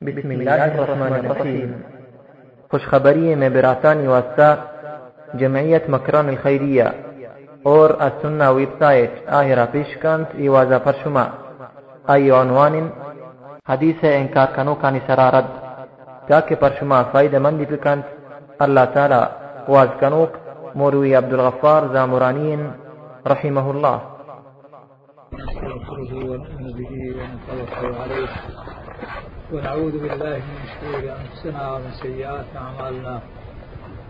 بسم الله الرحمن الرحيم. خوش خبری میں براتانی واسطہ جمعیت مکران الخیریہ اور السنة ویب سایت آهرا پیشکند ایوازا پر شما ای عنوان حدیث انکار کنو کانی سرارد تاکہ پر شما فائدہ مندی بکند اللہ تعالی واز کنوک موروی عبدالغفار زامرانین رحمه الله. عليه ونعوذ بالله من شرور أنفسنا ومن سيئات أعمالنا.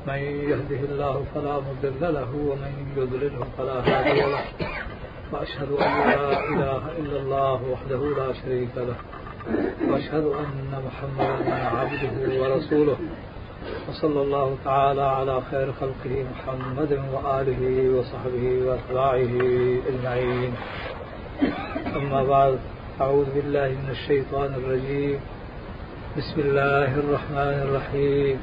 من يهده الله فلا مضل له ومن يضلله فلا هادي له. وأشهد أن لا إله إلا الله وحده لا شريك له. وأشهد أن محمدا عبده ورسوله. وصلى الله تعالى على خير خلقه محمد وآله وصحبه وأتباعه أجمعين. أما بعد أعوذ بالله من الشيطان الرجيم. بسم الله الرحمن الرحيم.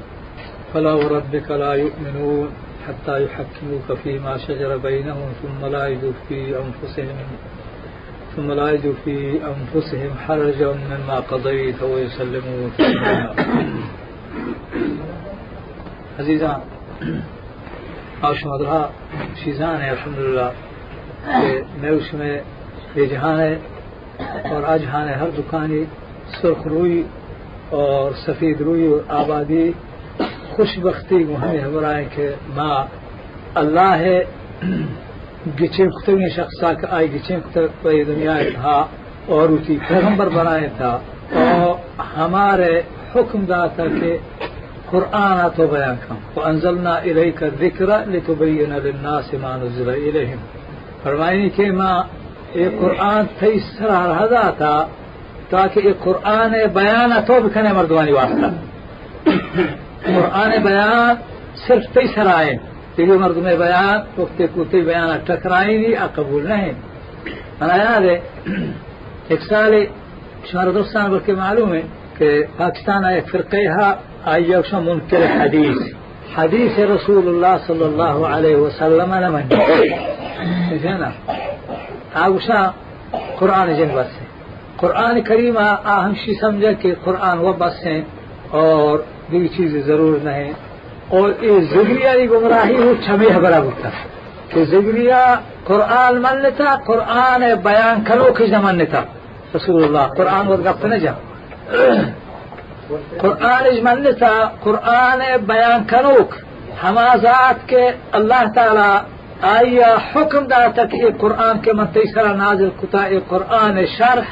فلا وربك لا يؤمنون حتى يحكموك فيما شجر بينهم ثم لا يجدوا في أنفسهم ثم لا يجدوا في أنفسهم حرجا مما قضيت ويسلموا تسليما عزيزان آشمدها چیزان کہ میں اس میں یہ اور اجہان ہے ہر دکانی سرخ روئی اور سفید روئی اور آبادی، خوش بختی ہمیں ہمارا کہ ماں اللہ ہے گچے کتنی شخصا کا آئی گچے کوئی دنیا تھا اور اسی پیغمبر بنائے تھا۔ اور ہمارے حکم دا تھا کہ قرآن تو بیان کم وانزلنا الیک الذکر لتبین للناس ما نزل الیہم۔ فرمائنی کہ ماں یہ قرآن تئی سرا رہا تھا تاکہ یہ قرآن بیان تو بکنے مردوانی واسطہ۔ قرآن بیان صرف تئی سرائے تیری مردم بیان وقت کوتی بیان ٹکرائی نہیں قبول نہیں۔ منا یاد ہے ایک سال شمار دوستان بلکہ معلوم ہے کہ پاکستان ایک فرقے ہے آئیے منکر حدیث۔ حدیث رسول اللہ صلی اللہ علیہ وسلم نمن ہے نا؟ آگوشا قرآن جن بس ہے قرآن کریم آہم شی سمجھا کہ قرآن وہ بس ہیں اور دوسری چیزیں ضرور نہیں اور یہ زبریہ گمراہی ہو چھمی خبرہ ہوتا کہ زبریہ قرآن من لیتا، قرآن بیان کرو کہ زمان لیتا۔ رسول اللہ، قرآن وہ گفت نہ جا۔ قرآن من لیتا، قرآن بیان کروک ہما ذات کے اللہ تعالی آیا حکم داتا کہ یہ قرآن کے من تیسرا نازل کتا یہ قرآن شرح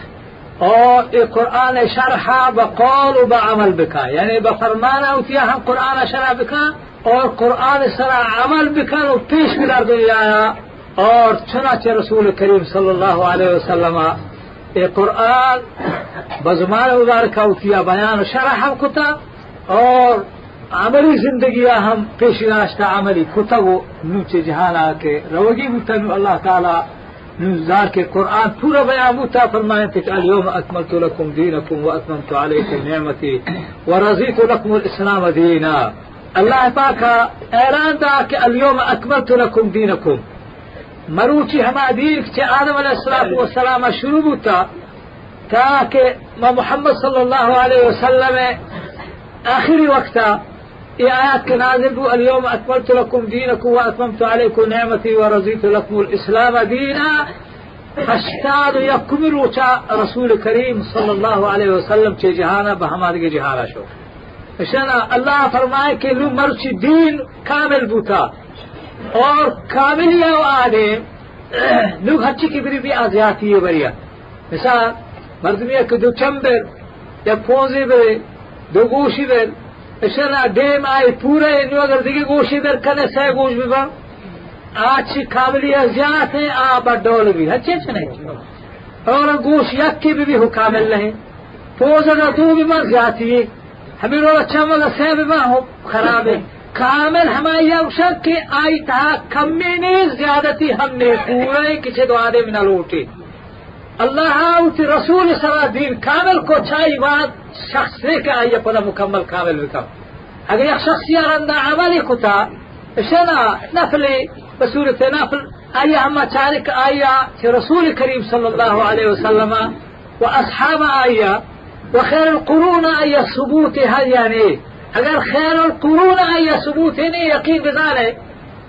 اور یہ قرآن شرح بقول و بعمل بکا۔ یعنی بفرمانا اتیا ہم قرآن شرح بکا اور قرآن سرا عمل بکا و پیش بدار دنیا اور چنانچہ رسول کریم صلی اللہ علیہ وسلم یہ قرآن بزمان مبارکہ اتیا بیان شرح کتا اور عملی زندگی ہم پیش داشتہ عملی کتا وہ نوچے جہانا کے روگی بتا نو اللہ تعالی نزار کے قرآن پورا بیان بتا فرمائے کہ اليوم اکملت لكم دینکم واتممت علیکم نعمتی ورضیت لكم الاسلام دینا. اللہ پاک اعلان دا کہ اليوم اکملت لكم دینکم. مروچی ہما دین کہ آدم علیہ السلام شروع ہوتا تاکہ محمد صلی اللہ علیہ وسلم آخری وقتا کے نازل بو اليوم اکملت لكم دینکم واتممت علیکم نعمتی ورضیت لكم الاسلام دینا اشتاد یکمل وچا رسول کریم صلی اللہ علیہ وسلم چے جہانا بہمارے جہانا شو اشنا اللہ فرمائے کہ لو مرچی دین کامل بوتا اور کامل یہ آدے لوگ ہچی کی بری بھی آزیاتی ہے بریا مثال مردمی دو چمبر یا پونزی بر دو گوشی بر اشنا دیم آئی پورے انو اگر دیگه گوشی بر کنے سه گوش ببا آچی کاملی ازیات ہیں آبا ڈول بھی اچھا نہیں اور گوش یکی بھی بھی ہو کامل نہیں پوز اگر دو بھی مر زیادتی ہے ہمیں رولا چمل سه بھی ہو خراب ہے کامل ہماری اوشک کہ آئی تا کمی نے زیادتی ہم نے پورے کسی دو آدے میں نہ لوٹے اللہ اوتی رسول سرا دین کامل کو چاہی بات شخص سے کہ آئی پدا مکمل کامل بکم۔ اگر یک شخص یارندہ عملی کتا شنا نفلی بصورت نفل آئی ہم چارک آیا کہ رسول کریم صلی اللہ علیہ وسلم و اصحاب آیا وخير القرون أي ثبوت هل يعني اگر خير القرون أي ثبوت يعني يقين بذلك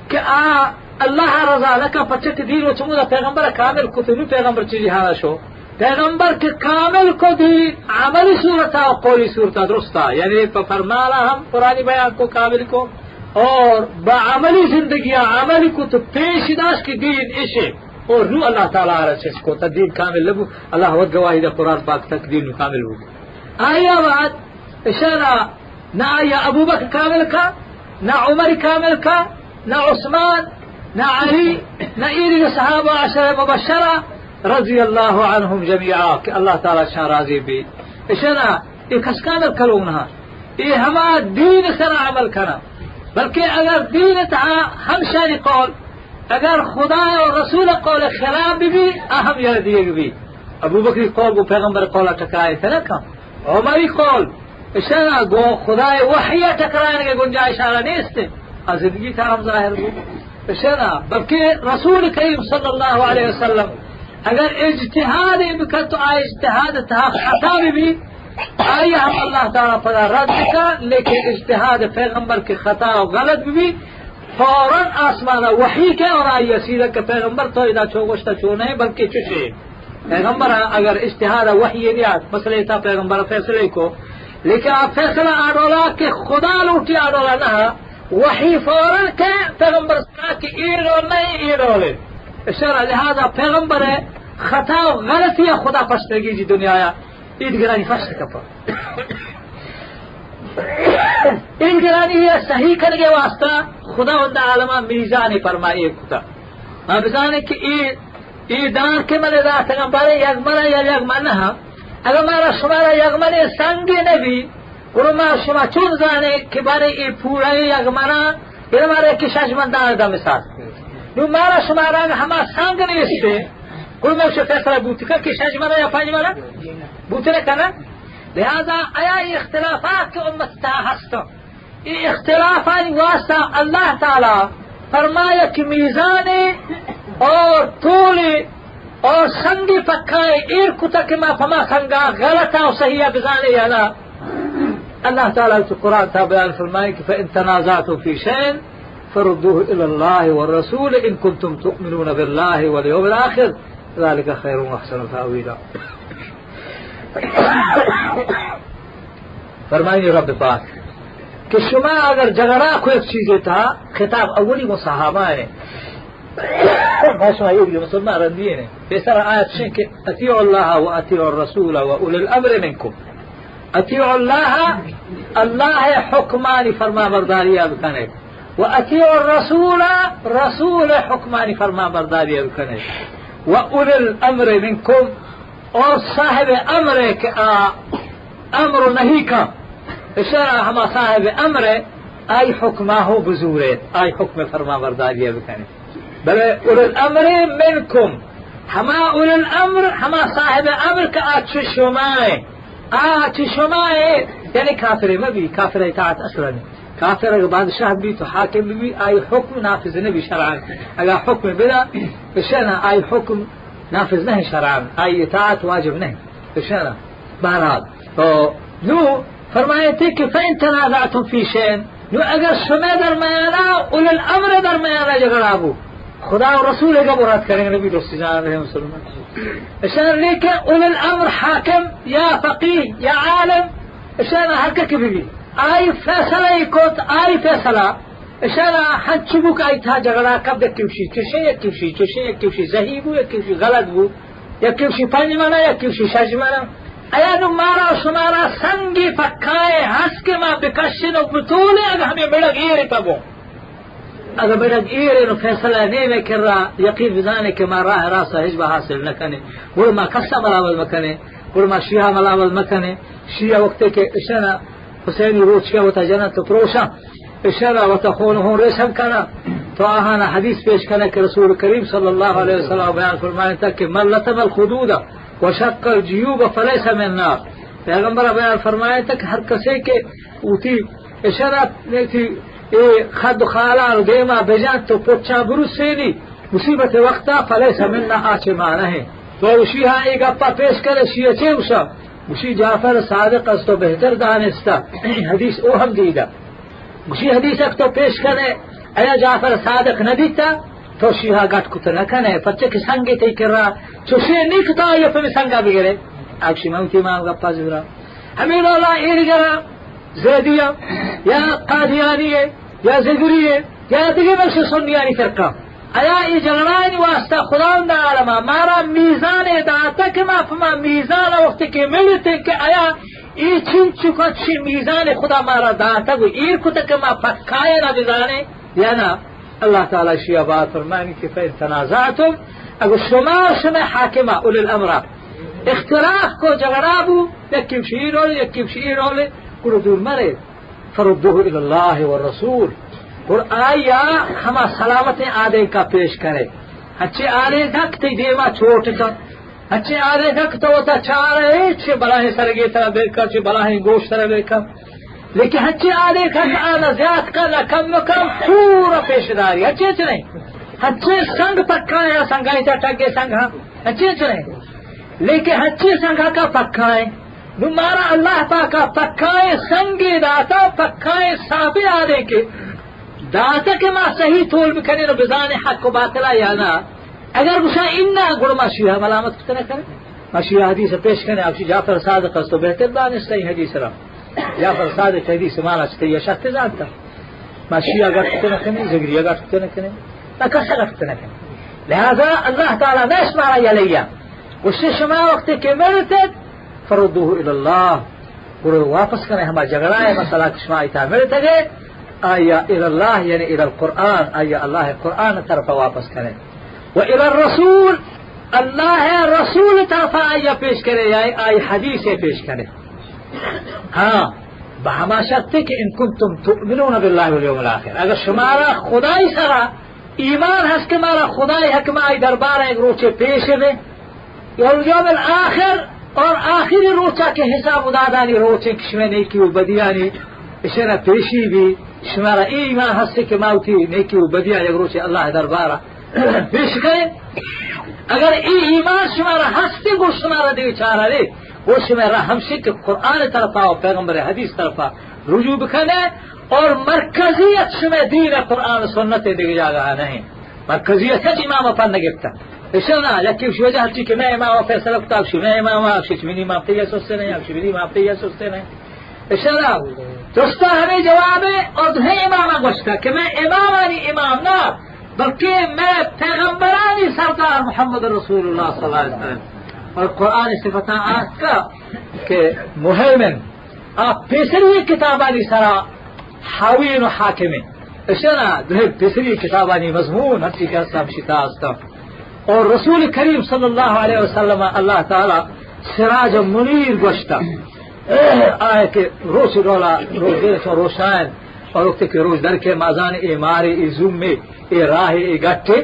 كآ الله رضا لك فتشت دين وچمودا پیغمبر كامل كتبي پیغمبر چیزی هذا شو؟ پیغمبر کے کامل کو دی عملی صورتا و قولی صورتا درستا یعنی فرمانا ہم پرانی بیان کو کامل کو. اور بعملی زندگی عملی کو تو پیش داشت کی دین اشے اور نو اللہ تعالی رہا اس کو تدین کامل لبو اللہ ود گواہی دا قرآن پاک تک دین کامل ہو. آیا بعد اشارہ نہ آیا ابو بکر کامل کا نہ عمر کامل کا نہ عثمان نہ علی نہ ایری صحابہ عشر مبشرہ رضي الله عنهم جميعا. الله تعالى شان راضي بي. إشنا إيه كس كامل كلونها إيه هما دين سر عمل كنا. بلکہ اگر دین تها هم شانی قول. اگر خدا و رسول قول خراب بھی اہم یاد دیگ بھی أبو بکری قول کو پیغمبر قول ٹکرائے تھے نا کم عمری قول خدا وحی ٹکرانے کے گنجائش آرہ نیستے. زندگی کا ہم ظاہر اشارہ بلکہ رسول کریم صلی اللہ علیہ وسلم اگر اجتهاد تو آئی اجتهاد تها خطا بھی آئی ہم اللہ تعالیٰ پر رد کا لیکن اجتهاد پیغمبر کے خطا و غلط بھی فوراً آسمان وحی کے اور آئی سیدھا کہ پیغمبر تو ادا چوگشتا چو نہیں بلکہ چشے پیغمبر اگر اجتهاد وحی نیاد مسئلہ تھا پیغمبر فیصلے کو لیکن آپ فیصلہ آڈولا خدا لوٹی آڈولا نہ کہ پیغمبر کہ ایرو نہیں ایرولے اشارة لهذا پیغمبر خطا و غلطی خدا پشتگی جی دنیا یا این گرانی فشت کپا. این گرانی یہ صحیح کرنے واسطہ خدا وند عالمہ میزان فرمائے کتا. ما بزانے کہ ای ای دان کے ملے منا منا منا ما شما چون زانے کہ بارے ای پورا یک منا یہ مارا کشاش مندان دا مثال نو مارا شمارا ہما سانگ نیستے کوئی میں اسے فیصلہ بوتی کا کہ شاج مرا یا پانچ مرا بوتی نہ کرنا لہذا آیا اختلافات کے امت تا ہستا یہ اختلافات واسطہ اللہ تعالی فرمایا کہ میزان اور طول اور سنگی پکائے ایر کتا کہ ما فما سنگا غلطا و صحیح بزانے یا لا اللہ تعالی تو قرآن تا بیان فرمائے کہ فإن تنازعتم في شيء فردوه إلى الله والرسول إن كنتم تؤمنون بالله واليوم الآخر. ذلك خير وأحسن تأويلا. فرمائیں رب پاک کہ شما اگر جگڑا کو ایک چیز تھا خطاب اولی وہ صحابہ ہے شما یہ مسلمان رندیے نے بسر آیت شن کہ اطیعوا الله واطیعوا الرسول واولي الامر منكم اطیعوا الله الله حکمان فرما برداری بکنے وأطيعوا الرسول رسول حكمان فرما برداری بکنه و اول الأمر منكم اور صاحب أمر کے أمر نہیں کا اشارہ ہما صاحب أمر آئی حکمہ ہو بزورے آئی حکم فرما برداری بکنه بلے اول الأمر منكم. ہما اول الأمر ہما صاحب أمر کا شمائے آچ شمائے یعنی کافر مبی کافر اطاعت أصلا. نہیں كافر اگر بادشاہ بھی تو حاکم بھی آئی حکم نافذ نبی شرعا. اگر حکم بلا بشنا آئی حکم نافذ نہیں شرعا. آئی اطاعت واجب بشنا بہرحال تو نو کہ فإن تنازعتم في شيء نو اگر شما درمیانا اول الامر درمیانا جگڑا بو خدا و رسول کا مراد کریں گے نبی دوست جان رہے مسلمان. اشار لیکن اول الأمر حاکم یا فقیہ یا عالم. اشار حرکت بھی آئی فیصلہ کوت آئی فیصلہ اشارہ ہنچبو کا آئی تھا جھگڑا کب دیکھ کیوشی چشے یا کیوشی چشے یا کیوشی صحیح بو یا کیوشی غلط بو یا کیوشی پنج مانا یا کیوشی شش مانا ایا نو مارا شمارا سنگی پکائے ہنس کے ماں بکشن و بطولے اگر ہمیں بڑک ایرے پگو اگر بڑک ایرے نو فیصلہ نہیں میں کر رہا یقین بزانے کہ ما راہ راسا حجبہ حاصل نہ کنے ما کسا ملاول مکنے وہ ما شیعہ ملاول مکنے شیعہ وقتے کے اشنا حسين روچکا وتا جنت پروشا اشارة وتخونه رسم كنا فأهانا حديث بيش كان كرسول الكريم صلى الله عليه وسلم بيان فرمان تك من لتم الخدود وشق الجيوب فليس من النار. پیغمبر بیان فرمائے تک ہر کسے کے اوتی نیتی اے خد خالہ دیما بھیجا تو پوچھا برو سینی اسی بت وقتا پلے سمنا آچے مانا ہے۔ تو اسی ہاں ایک گپا پیش کرے سی اچے اسا اسی جعفر صادق اس تو بہتر دانستہ حدیث او ہم دیدہ۔ اسی حدیث اک تو پیش کرے ایا جعفر صادق نہ دیتا، تو شیہا گٹ کت نہ کنے۔ پچے کی سنگے تے کرا چوشے نکتا یا پھر سنگا بگرے۔ اکشی ماں کی ماں گپا زورا ہمیں رولا ایر گرا زیدیه یا قادیانیه یا زگریه یا دیگه بلش سنیانی فرقة. ایا ای جلرائن واسطة خداوند عالمه مارا میزان داتا که ما فما میزان وقتی که ملتے که ای چین چکا چی میزان خدا مارا داتا گو ایر کتا که ما پکایا نا بزانه یا نا الله تعالی شیعه بات فرمانی که فین تنازعتم اگو شما شما حاکمه اولی الامر. اختلاف کو جگڑا بو یکیم شیئی رولی یکیم شیئی رولی کڑو دور مرے فردو اللہ و رسول اور آیا ہما سلامت آدے کا پیش کرے۔ اچھے آرے دھک تھی دیوا چھوٹ کا۔ اچھے آرے دھک تو ہوتا چار ہے چھے بلا ہے سرگے طرح بے کر چھے بلا ہے گوشت طرح بے کر۔ لیکن اچھے آرے کھن آنا زیاد کرنا کم کم پورا پیش داری اچھے اچھے نہیں اچھے سنگ پکا ہے سنگائی تا ٹگے سنگا ہاں۔ اچھے اچھے نہیں لیکن اچھے سنگا کا پکا ہے۔ نو مارا اللہ پاکا پکائے سنگی داتا پکائے صافی آدھے کے داتا کے ماں صحیح طول بکنے نو بزان حق و باطلا یا نا اگر گسا اننا گڑ ما شیعہ ملامت کتنے کرے ما شیعہ حدیث پیش کرنے آپ جعفر صادق است و بہتر دانست صحیح حدیث را. جعفر صادق حدیث مارا چھتے یہ شخص جانتا ما شیعہ گڑ کتنے کنے زگریہ گڑ کتنے کنے نا کسا گڑ کتنے کنے لہذا اللہ تعالی نیس مارا یلیہ. اس سے شما وقت کے مرتد فردوه إلى الله. برو واپس کرنے ہمارا جگڑا ہے مسئلہ کشما ایتا میرے تگے آیا إلى اللہ یعنی إلى القرآن؟ آیا اللہ قرآن طرف واپس کرنے و إلى الرسول؟ اللہ رسول طرف آیا پیش کرنے یا آئی حدیث پیش کرنے ہاں بہما شرط ہے کہ ان کنتم تؤمنون باللہ والیوم الآخر. اگر شمارا خدای سرا ایمان هست که مارا خدای حکم آئی دربار ایک روچے پیش ده یا اليوم الآخر اور آخری روچا کے حساب ادادانی روچے کشمے نہیں کی بدیانی اشرا پیشی بھی شمارا ای ایمان ہستے کے ماوتی نہیں وہ بدیا نے روچے اللہ دربارہ پیش گئے اگر ای ایمان شمارا ہستے کو شمارا دے چارا رے وہ شمارا ہم سے کہ قرآن طرف آؤ پیغمبر حدیث طرف رجوع بکھنے، اور مرکزیت شمع دین قرآن سنت دے جا رہا نہیں۔ مرکزیت امام اپن گفتا۔ یکی وش وجه چی که میں امام فیصله کتاب شو میں امام افشی چمینی امام تیه سسته نہیں افشی بلی امام تیه سسته نہیں اشنا دوستا ہمیں جواب ہے اور تمہیں امام گوشتا کہ میں امامانی امام نہ بلکہ میں پیغمبرانی سردار محمد رسول اللہ صلی اللہ علیہ وسلم اور قرآن صفتان آت کا کہ مہیمن آپ پیسری کتابانی سرا حاوین و حاکمین اشنا دهب پیسری کتابانی مضمون ہرچی کہ ہستم شتا ہستم اور رسول کریم صلی اللہ علیہ وسلم اللہ تعالی سراج منیر گوشتا۔ آئے کہ روز رولا روز دیر تو روشان اور وقت کہ روز در کے مازان اے مارے اے زوم میں اے راہ اے گٹھے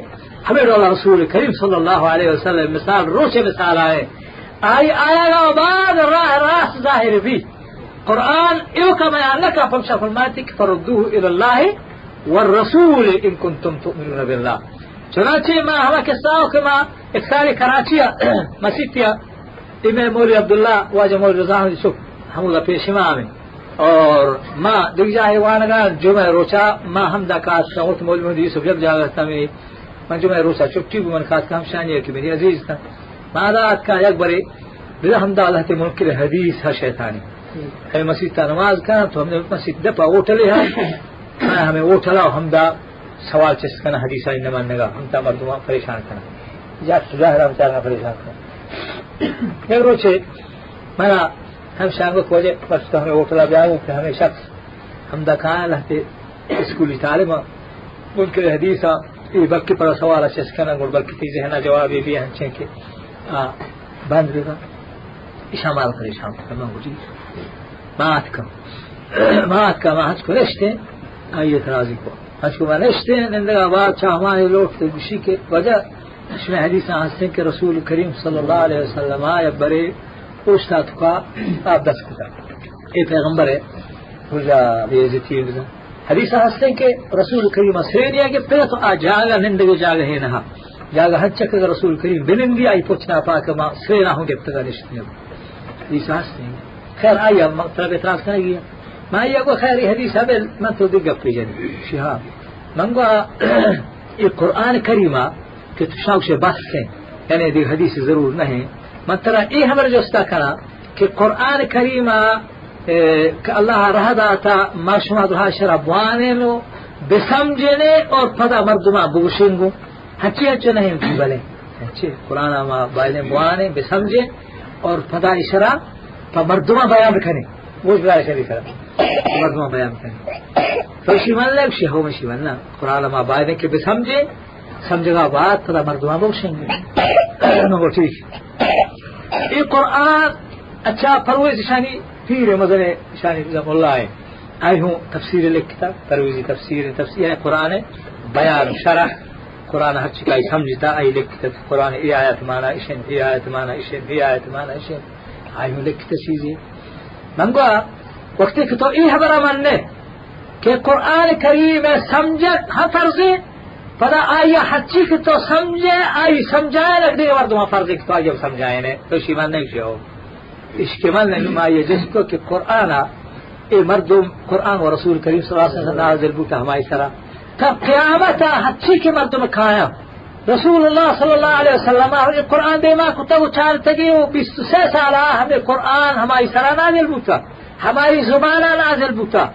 ہمیں رولا رسول کریم صلی اللہ علیہ وسلم مثال روچے مثال آئے۔ آئی آیا گا بعد راہ راس ظاہر بھی۔ قرآن ایو کا بیان لکا فمشا فرماتی کہ فردوه إلى اللہ والرسول ان کنتم تؤمنون بالله چنانچہ ما ہوا کساو کہ ما اکثار کراچیا مسیتیا امام مولی عبداللہ واجہ مولی رضا یوسف حمودہ پیش امام اور ما دیکھ جائے وانگا جمعہ روچا ما ہم دا کات شاوت مولی محمد یوسف جب جاگا تھا میں من جمعہ روچا چپٹی بھی من کات کام شانی ہے کہ میری عزیز تھا ما دا کا یک بری بلا ہم دا اللہ تے منکر حدیث ہے شیطانی. ہمیں مسجد تا نماز کرنا تو ہم نے مسجد دپا اوٹلے ہیں ہمیں اوٹلا ہم دا سوال چس کنا، حدیث آئی نمان نگا، ہم تا مردمان پریشان کنا۔ یا سلاح رام چاہنا پریشان کنا۔ یک روچے منا ہم شانگو کوجے پس تو ہمیں اوٹلا بیا بیاو کہ ہمیں شخص ہم دا کھانا لہتے اسکولی تعلیم ہاں۔ ان کے حدیث ہاں، آئی بکی پر سوال چس کنا گڑ بلکی تیزے ہنا جوابی بھی ہنچیں کہ بند بھی گا اشامال پریشان شام کرنا ہو جی۔ مات کم مات کم مات کو رشتے، آئیے ترازی کو۔ هشكما نشتين إن لغا بعد شاهماني لوك تبشيك وجاء شما حديث عن سنك رسول الكريم صلى الله عليه وسلم. آه، آه، آية بري وشتا تقا آب دس كتا اي پیغمبر ہے وجا بیزتی وزا حدیث هستن که رسول کریم سرین یاگه پیتو آ آه، جاگا نندگو جاگا ہے نها جاگا حچک اگر رسول کریم بنندی آئی پوچھنا پاک ما سرین آہوں گے پتگا نشتنیو حدیث هستن خیر آیا مطلب اعتراض کرنا گیا ما يقول خير حديث هبل ما تدق في جنة شهاب. من قال القرآن كريمة كتشاوش باسكين يعني دي حديث ضرور نہیں من ترى إيه ہمارا جو استاكنا؟ کہ قرآن كريمة کہ اللہ رہ داتا ما شما دها شربوانے نو بسمجھنے اور پدا مردما بوشنگو ہچی ہچی نہیں کی بلے؟ ہچی قرآن ما بائنے بوانے بسمجھے اور پدا اشرا پا مردما بیان رکھنے وہ جو شریف ہے مردما بیان رکھنے تو شیمن لگ شیہو میں شیمن نا قرآن ما بائنے کے بھی سمجھے بسمجھے سمجھگا بعد پدا مردما بوشنگو نو ٹھیک۔ یہ قرآن اچھا پرویز شانی پیر مزن شانی رحم اللہ ہے۔ آئی ہوں تفسیر لکھتا پرویزی تفسیر تفسیر ہے قرآن بیان شرح۔ قرآن ہر چکائی سمجھتا، آئی لکھتا قرآن ای آیت مانا اشن ای آیت مانا اشن ای آیت مانا اشن آئی ہوں لکھتا چیزی منگوا وقتی تو ای حبرہ مننے کہ قرآن کریم سمجھت ہم فرضی؟ پدا آیا حچی کہ تو سمجھے آئی سمجھائے لگ دے مردم فرضی کہ تو آئی سمجھائے نے تو شیمان نہیں شو اشکمال نہیں ما یہ جس کو کہ قرآن اے مردم قرآن و رسول کریم صلی اللہ علیہ وسلم نازل بوتا ہمائی سرا. تا قیامتا حچی کے مردم کھایا رسول اللہ صلی اللہ علیہ وسلم قرآن دے ما کتا وہ چار تگی وہ بیس سے سالہ ہمیں قرآن ہمائی سرا ہماری زبان نازل بوتا۔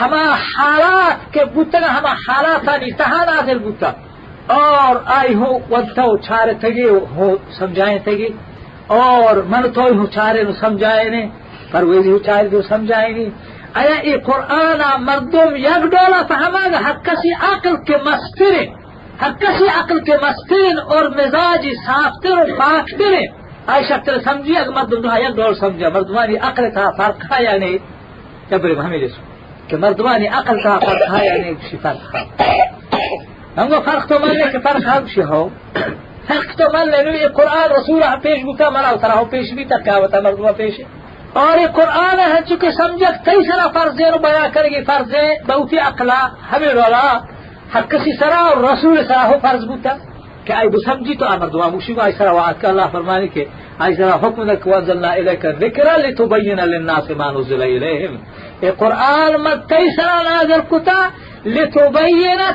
ہمارا حالات کے بوتنا ہمارا حالات نتہا نازل بوتا۔ اور آئی ہو، ونتا چھارے تھگے ہو، سمجھائیں تھگے اور من تو ہو چارے نو سمجھائے نے۔ پر وہ بھی چارے تو سمجھائیں نہیں آیا یہ قرآن مردم یک ڈولا تو ہمارا ہر کسی عقل کے مسترے۔ ہر کسی عقل کے مسترین اور مزاج صاف تر اور پاک ترے آئی شکل سمجھی اگر مردم دو یک ڈول سمجھا مردمانی عقل تھا فرق ہے یا نہیں جبری ہمیں جسو کہ مردمانی عقل تھا فرق ہے یا نہیں کسی فرق ہے ہم کو فرق تو ماننے کہ فرق ہے کسی ہو؟ فرق تو لے یہ قرآن رسول پیش بتا مرا اترا ہو پیش بھی تک کیا بتا مردمہ پیش۔ اور یہ قرآن ہے چونکہ سمجھت کئی سرا فرض ہے بیان کرے گی فرض ہے بہتی اقلا ہمیں رولا ہر کسی سرا اور رسول سرا ہو فرض بتا آئی بسمجھی تو آمر دعا مشی کو آئی سرا وعد کا اللہ فرمانے کے آئی سرا حکم دک وانزلنا الیک ذکر لتبین للناس ما نزل الیہم۔ یہ قرآن مد کئی سرا نازل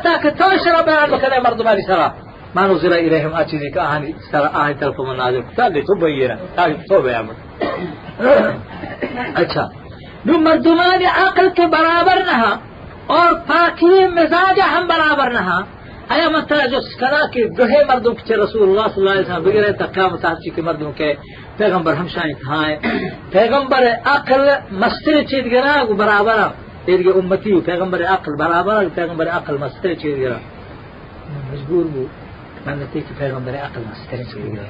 تاکہ تو سرا بیان بکنے مردمانی سرا۔ ما نزل إليهم أتني كأهني سر آهن طرف من نازل كتاب لتبين تو بیان اچھا۔ نو مردمان عقل کے برابر نہ اور پاکی مزاج ہم برابر نہ آیا مثلا جو سکنا کہ دوہے مردوں کے رسول اللہ صلی اللہ علیہ وسلم بغیر تکا متاچی کے مردوں کے پیغمبر ہم شاید ہائیں پیغمبر عقل مستر چیز گرا برابر. تیری امتی پیغمبر عقل برابر پیغمبر عقل مستر چیز گرا. مجبور بو. من نتيجة پیغمبر عقل مستر چیز گرا.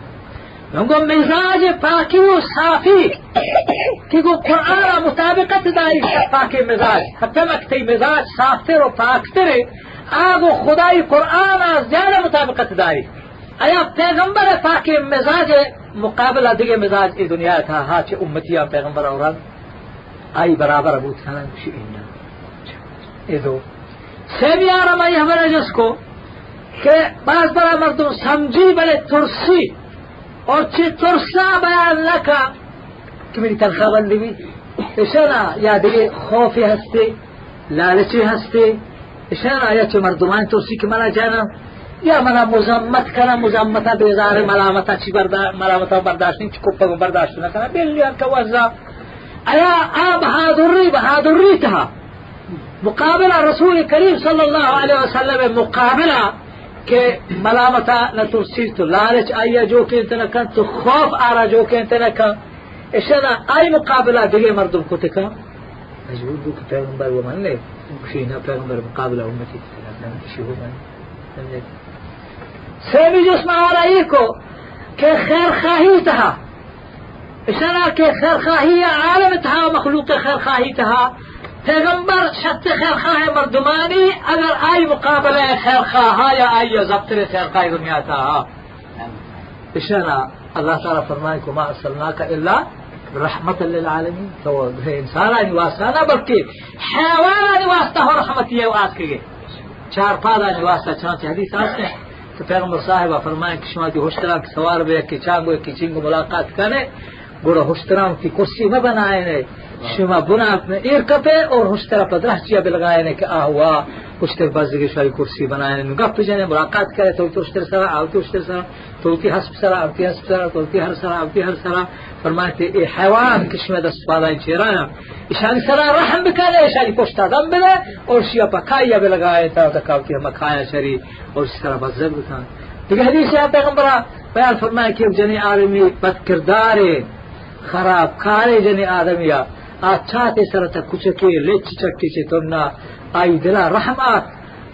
نگو مزاج پاکی و صافی. کہ گو قرآن مطابقت داری. پاکی مزاج. حتی مکتی مزاج صافتر و پاکتر آگو خدای قرآن زیادہ مطابقت داری. آیا پیغمبر پاکی مزاج مقابلہ دیگه مزاج ای دنیا تھا ہاں چه امتی پیغمبر اوراد آئی برابر ابو تھانا شئینا ای دو. سیمی آرم آئی ہمارا جس کو کہ بعض برا مردم سمجھی بلے ترسی. اور چه ترسا بیان لکا که میری تنخواه بندی بی؟ اشانا یا دیگه خوفی هستی لالچی هستی؟ اشانا یا چه مردمان ترسی که منا جانم؟ یا منا مزمت کنم مزمتا بیزار ملامتا چی برداشت ملامتا برداشت نیم چی کپا برداشت نکنم. بلیان که وزا. آیا آ بہادری بہادری تھا مقابلہ رسول کریم صلی اللہ علیہ وسلم مقابلہ کہ ملامتا نہ ترسی تو. لالچ آیا جو کہ انت نہ تو خوف آ رہا جو کہ انت نہ کن اشنا آئی مقابلہ دیگه مردم کو تکا مجبور بو کہ پیغمبر وہ من لے شینا پیغمبر مقابلہ من سیمی جو اسمع آرائی کو کہ خیر خواہی تھا اشنا کہ خیر خواہی عالم تھا مخلوق خیر خواہی تھا پیغمبر شت خیر خواہ مردمانی اگر آئی مقابلہ خیر خواہ یا آئی ضبط خیر خواہ دنیا تھا اشنا اللہ تعالیٰ ما ارسلناک إلا رحمت للعالمین تو انسان آنی واسطہ نہ بلکہ حیوان آنی واسطہ ہو رحمت یہ واس کے چار پاد آنی واسطہ چانچہ حدیث آستے تو پیغمبر صاحبہ فرمائے کہ شما کی ہوشترا کی سوار بے کہ چانگو کی چنگو ملاقات کرے گوڑا ہشترام کی کرسی میں بنائے شما بنا ایر کپے اور ہشترا پدرہ چیا بلگائے نے کہ آہوا ہشتر بازدگی شای کرسی بنائے نے گپ جنے ملاقات کرے تو ہشتر سرا آوتی ہشتر سرا توتی حسب سرا آوتی حسب سرا توتی ہر سرا آوتی ہر سرا. فرماتے اے حیوان کشمہ دست پادائیں چیرانا اشانی سرا رحم بکنے اشانی پشتا دم بلے اور شیا پکایا بلگائے تا تکاوتی ہم کھایا شری اور اس طرح بزرگ بکن. دیگه حدیث یا پیغمبر بیان فرمائے کہ جنی آدمی بد خراب کارے جنی آدمی آچھاتے سرتا کچکے لچ چکی چے تمنا آئی دلا رحمات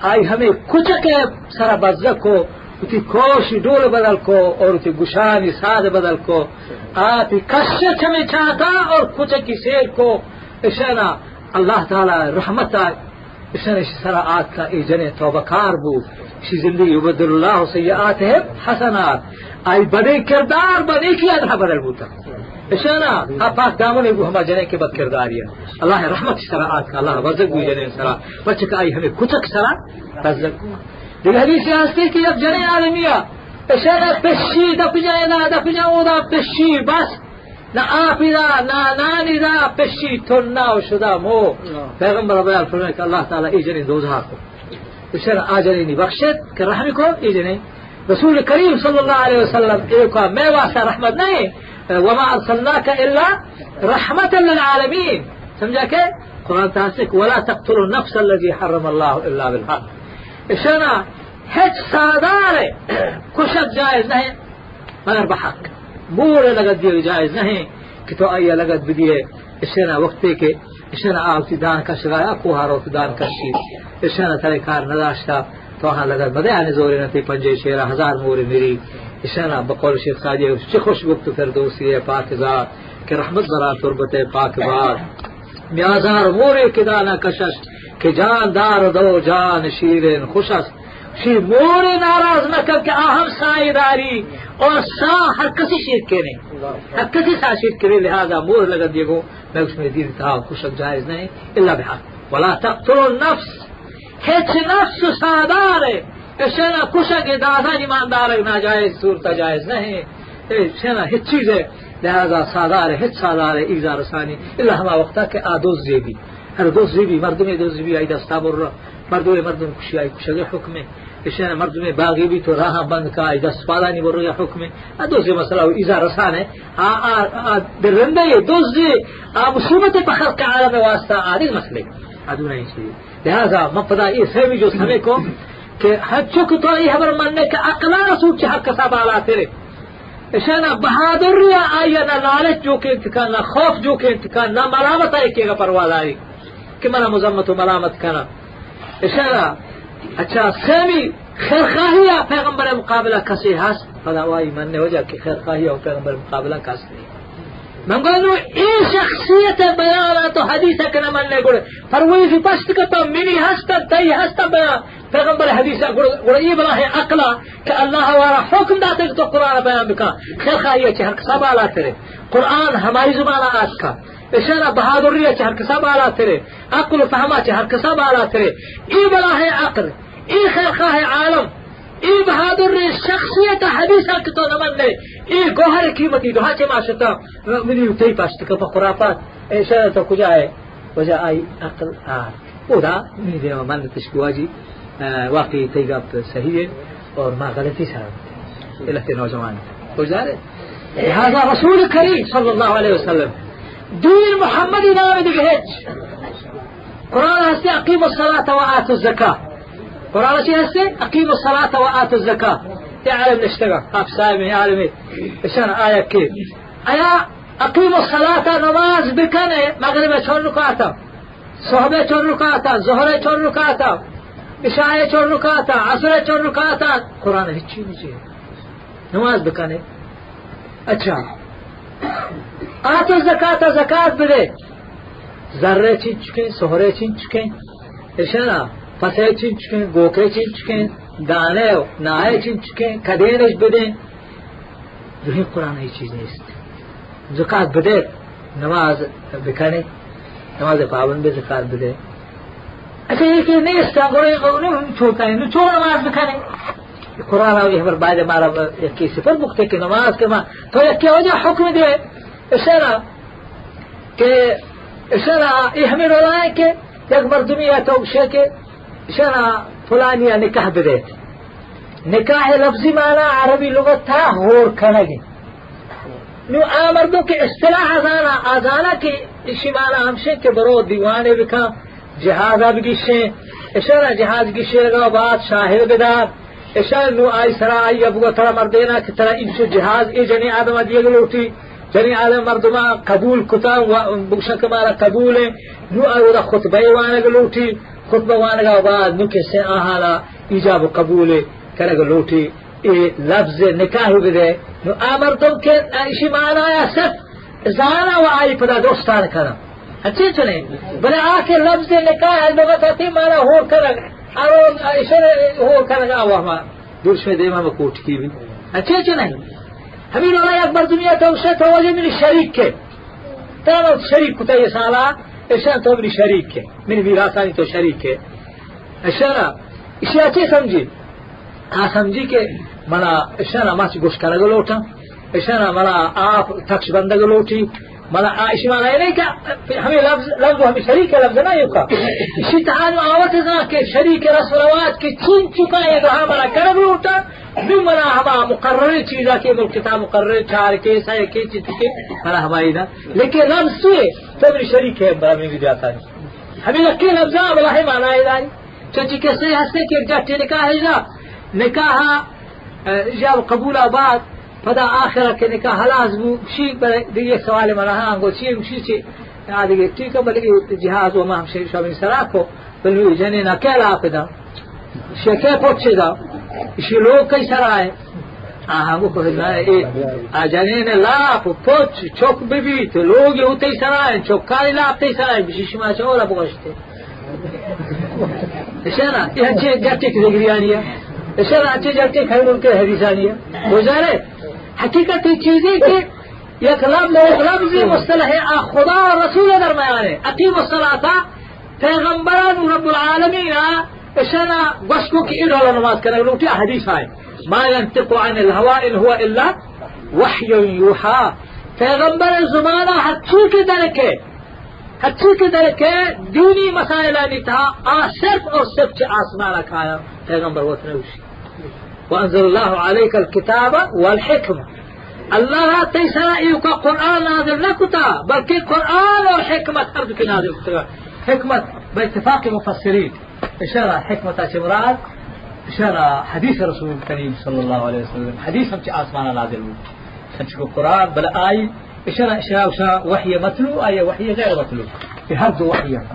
آئی ہمیں کچکے سر بزک کو اتی کوشی ڈول بدل کو اور اتی گشانی ساد بدل کو آتی کشت ہمیں چاہتا اور کچکی سیر کو اشنا اللہ تعالی رحمت اشنا سر آت کا ای جنے توبہ کار بود شی زندگی یبدل اللہ سیئاتهم حسنات ای بدی کردار بدی کی ادھا بدل بوتا اشانا ها پاک دامن گو ہما جنے کے بد کرداری اللہ رحمت سرا آت کا اللہ وزق گو جنے سرا. بچے کا آی ہمیں کچک سرا رزق دیگر حدیث ہستی کہ اب جنے عالمیہ اشانا پشی دا پجائے نا دا پجائے دا پشی بس. نہ آپی دا نہ نانی دا پشی تننا و شدا مو. پیغمبر بیان فرمائے کہ اللہ تعالی ای جنے دوزہا کو. بشر آجرینی بخشد کہ رحم کو ایجنے رسول کریم صلی اللہ علیہ وسلم ایک میں واسطہ رحمت نہیں وما أرسلناك إلا رحمة للعالمين. سمجھا کہ قرآن تاسك ولا تقتلوا النفس الذي حرم الله إلا بالحق. اشنا هج سادار کشت جائز نہیں مگر بحق بور لگت دیو جائز نہیں کہ تو آئیے لگت اشنا وقتی کے اشنا آوتی دان کشگایا کوہارو دان کشید اشنا ترے کار نداشتا. تو ہاں لگت بدے آنے زوری نتی پنجے شیرہ ہزار موری میری اشنا بقول شیخ ساجی چی خوش گفت فردوسی پاک ذات، کہ رحمت برا تربت پاک باد میازار موری کدانا کشش، کہ جان دار دو جان شیرین خوشش شی موری ناراض نہ کر کہ اہم سائی داری، اور سا ہر کسی شیر کے نہیں۔ ہر کسی سا شیر کرے لہذا مور لگا دیگو، میں اس میں دین تھا خوشک جائز نہیں، الا بحق۔ ولا تقتلوا النفس هیچ نفس سادار ہے۔ شنا کشک دادا ایماندار ناجائز صورت، جائز نہیں۔ شنا هیچ چیز ہے، لہذا سادار ہے سادار ایزا رسانی۔ الا ہما وقتا کہ آدوز زیبی۔ هر دوز زیبی مردم دوز زیبی ای دستا بر مردم مردم کشی ای کشی حکم اشنا مردم باغی بھی تو راہ بند کا ای دست پالانی بر حکم ہے دوز مسئلہ ہو ایزا رسانے درنده دوز مصیبت بخلق عالم واسطہ آدھی مسئلے۔ ادو نہیں چاہیے لہذا مفدا یہ سیمی جو سمے کو کہ حچک تو یہ خبر ماننے کہ أقلا رسول چاہ کسا بالا تیرے إشانا بہادر یا آیا نہ لالچ جو کہ انتقال نہ خوف جو کہ انتقال نہ ملامت آئے کہ پرواز آئی کہ منا مذمت و ملامت کرنا إشانا اچھا سیمی خیر خواہی پیغمبر مقابلہ کسی ہس فلا وائی مننے ہو جا کہ خیر خواہی پیغمبر مقابلہ کس نہیں من قالوا إيه شخصية بيانا تو حديثة كنا من نقول فروي في پشت كتا مني هستا تي هستا بيان پیغمبر حدیثہ گوڑا یہ بلا ہے أقلا کہ اللہ وارا حکم داتے تو قرآن بیان بکا خیر خواہی ہے ہر کسا بالا تیرے قرآن ہماری زبان آج کا اشارہ بہادری ہے ہر کسا بالا تیرے عقل فہما ہر کسا بالا تیرے یہ بلا ہے عقل یہ خیر خواہ عالم. ای بہادر شخصیت حدیثہ کی تو نمن نے ای گوہر قیمتی دوہا چے ماشتا منی تی پاشت کا خرافات. ایسا تو کجا ہے وجہ آئی عقل آر. ودا منی دینا من تشکواجی واقعی تی گپ صحیح ہے اور ما غلطی سر الہتے نوجوان گزارے لہذا رسول کریم صلی اللہ علیہ وسلم دین محمدی نام دیگه هیچ. قرآن هستی اقیم الصلاة و آتوا الزکاة. قرآن شيء هسه؟ أقيموا الصلاة وآتوا الزكاة. تعلم نشتغل. هاف سايمي عالمي إشان آية كيف آية أقيموا الصلاة نماز بكنه مغرب چون ركعتا صحبة چون ركعتا ظهر چون ركعتا عشاء چون ركعتا عصر چون ركعتا قرآن هیچی نہیں نماز بکنے اچھا. آتو زکاة زکاة بده. ذرة چین چکن سهرة چین چکن. اشانا پسه چین چکن گوکه چین چکن دانه و نایه چین چکن کدینش بدین۔ ذهی قرآن هیچ چیز نیست۔ زکات بده نماز بکنه نماز پابند به زکات بده اچھا یہ کہ نہیں اس کا گوڑے نہیں چھوڑتا ہے نہیں چھوڑ نماز بکھانے قرآن آگے ہمارے بعد ہمارا کی صفر مکتے کہ نماز کے ماں۔ تو یہ کیا وجہ حکم دے۔ إشارة که إشارة يحمل ولا که یک مردمیه تو شکه شنا فلانیہ نکاح دے نکاح لفظی مانا عربی لغت تھا ہور کھنگی. نو آمردوں کے اصطلاح ازانا ازانا کے اسی مانا ہمشے کے برو دیوانے بکا جہاز اب گشے، اشارہ جہاز گشے لگا، بات شاہر بدار اشارہ نو آئی سرا آئی ابو تھرا مردینا کی طرح ان سے جہاز، اے جنی آدم دیے گلو اٹھی. جنی آدم مردما قبول کتا بکشا کمارا قبول ہے. نو آئی وہ خطبہ وانے گلو اٹھی. وانگا بعد نو کسی آهالا ایجاب و قبول کرگ لوٹی ای لفظ نکاح بده نو آمردم که ایشی معنی آیا صرف زانا و آئی پدا دوستان کرم اچھی چنے بلے آ کے لفظ نکاح لغت آتی مانا ہور کرگ ارو اشار ہور کرگ آوا ما دور شوی دیما ما کوٹ کی بھی اچھی چنے همین الله اکبر دنیا توسه توجه من شریک که تمام شریک کتا یه سالا اشان من شریک که من ویراسانی تو شریک که اشارا اشیا چه سمجھی آ سمجھی که منا اشارا ما چی گوش کرگ لوٹا اشارا منا آپ تکش بندگ ملا إيش معنى إليك؟ هم لفظ لفظ هم شريك لفظ ما يبقى شي تعالوا آواتنا كي شريك رسولوات كي تين چکا ہے تو ہمارا کرب لوٹا نو منا ہما مقرر چیزا کے ملک کتاب مقرر چار کے سائے کے چیز کے منا ہمائی دا لیکن لفظ سوئے تبری شریک ہے برا میں بھی جاتا ہے ہمیں لکے لفظا بلا ہے معنی ہے داری چونچہ کیسے ہستے کہ جاتے نکاح ہے جا نکاح جاب قبول آباد فدا آخرة كنكا خلاص بو شيء دي سوال منا هانگو شيء شيء شيء هذه تيك بل جهاز وما هم شيء شو سراكو بل جنينا كلا فدا شكه پوچه دا؟ شي لو كي سرائے آهانگو کو ہنا اے اجنین لا پوچ چوک ببی تو لوگ ہوتے سرائے چوکاری لا تے سرائے بشش ما چورا بوشتے اشارة يهجي جاتك ذكريانية اشارة اچھے جاتے خیر ان کے حدیثانیہ گزارے حقیقت چیزی که یک لفظ مصطلح خدا و رسول درمیانه اقیم الصلاة پیغمبران رب العالمین اشنا گوشکو که این رولا نماز کنه لوٹی حدیث ہے ما ينطق عن الهواء ان هو الا وحي يوحى پیغمبر زمانہ حتی کے درکے حتی کے درکے دینی مسائلہ نہیں تھا آ صرف اور صرف چھ آسمان کھایا پیغمبر وطن وشی وأنزل الله عليك الكتاب والحكمة. الله تيسرا إيوكا قرآن نازل نكتا بل كي قرآن والحكمة أرضك نازل حكمة باتفاق مفسرين إشارة حكمة شمرات إشارة حديث رسول الكريم صلى الله عليه وسلم. حديث هم آسمان نازل. سنشكو القرآن بل آي إشارة إشارة وحي متلو آية وحي غير متلو. في هرد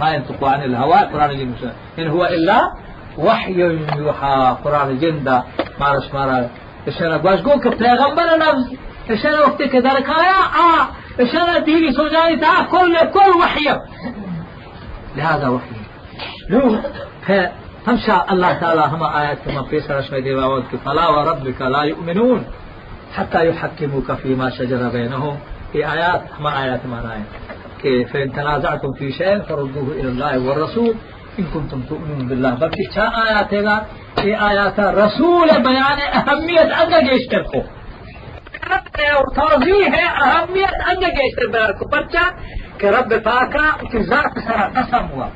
ما ينطق عن الهواء قرآن إن هو إلا وحي يوحى قرآن جندا مارش مارا. اشارة باش گو کہ پیغمبر نفس اشارة وقت کے در کایا آ اشارة دینی سو كل كل وحي لهذا وحي لو فمشى الله تعالى هما آيات كما في سرش ديواوت فلا وربك لا يؤمنون حتى يحكموك فيما شجر بينهم في آيات هما آيات ما كي فإن تنازعتم في شيء فردوه إلى الله والرسول إن كنتم تؤمنون بالله. بلکہ چھ آیات ہے گا یہ رسول بیان اہمیت انگا گیشتر کو توضیح ہے اہمیت انگا گیشتر بیان کو کہ رب پاکا ذات سرا قسم ہوا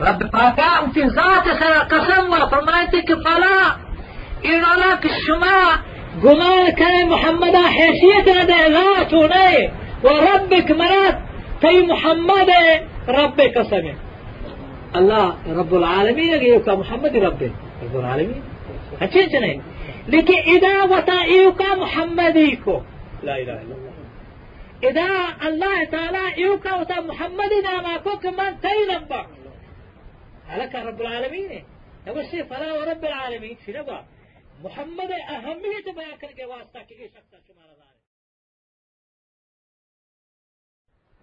رب پاکا کی ذات سرا قسم ہوا فرمائے کہ فلا. إن اللہ کہ شما گمان کرے محمد حیثیت نہ دے مرات تی محمد رب قسم الله رب العالمين يقول محمد ربه رب العالمين. هتشين چنين لكن إذا وطائيوكا محمديكو لا إله إلا الله. إذا الله تعالى إيوكا وطا محمد ناماكو كمان تيلنبا هلك رب العالمين. نبسي فلا ورب العالمين. في نبا محمد أهمية بيان کرके واسطہ کہ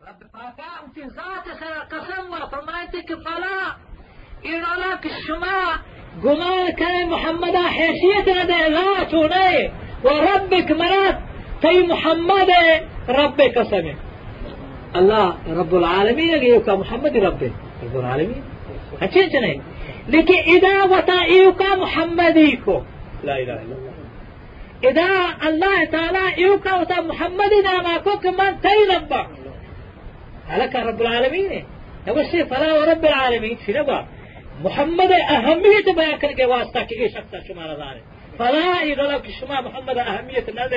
رب پاکا اسی ذات قسم و فرمائتے کہ فلا این اولا کہ شما گمان کرے محمد حیثیت تو نہیں و مرات تی محمد رب قسم ہے اللہ رب العالمین اگر یوکا محمد رب رب العالمین. اچھے چنے لیکن اذا وطا ایوکا محمدی کو. لا الہ الا اللہ إذا الله تعالى يوكا وتا محمد ناما كوك من تيلبا هلكها رب العالمین نوسے فلا ورب العالمين. في نبأ. محمد أهمية بیان کرنے کے واسطہ کہ یہ شخص شما رضا فلا ایغلا کہ شما محمد أهمية نہ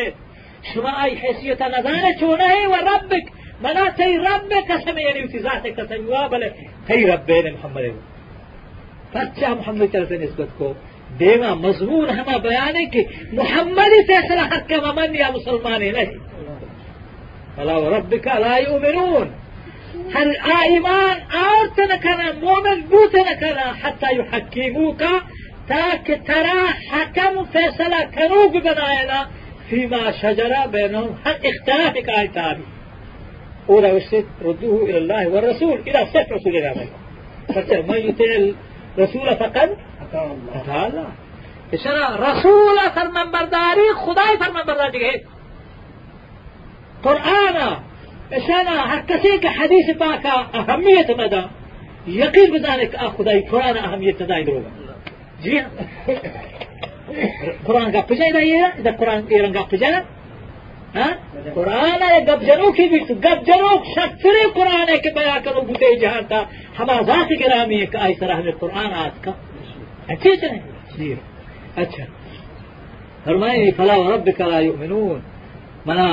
شما أي حیثیت نظر شونه وربك. منا تي ربك قسم يعني تی ذات قسم و بل ربين محمد. پس محمد کرتے نسبت کو دیما مضمون ہما بیان ہے کہ محمد سے صلاحت کا ممن یا مسلمان نہیں فلا ربک لا یؤمنون هل ایمان آرت نکنا مؤمن بوت نکنا حتى يحكموك. تاك ترى حكم فیصلہ کنوگ بنائنا فيما شجر بينهم. هل اختلاف کا تابع أولى والست ردوه إلى الله والرسول إلى ست رسول الله. من يطيع الرسول فقد أتى الله. اشنا رسول فرمان برداری خدای فرمان برداری ہے قرآن اشنا ہر کسی کے حدیث پاکا اہمیت مدا یقین بدانے کہ خدای قرآن اہمیت مدا ہوگا جی قرآن پجائی رہی ہے ادھر قرآن ایران کا پجائی قرآن ہے گب جنو کی بھی گب جنو شکر قرآن ہے کہ بیا کرو بوتے جہاں تھا ہما ذات گرامی ہے کہ آئی طرح ہمیں قرآن آت کا اچھے چلیں اچھا فرمائے فلا وربك لا يؤمنون. منا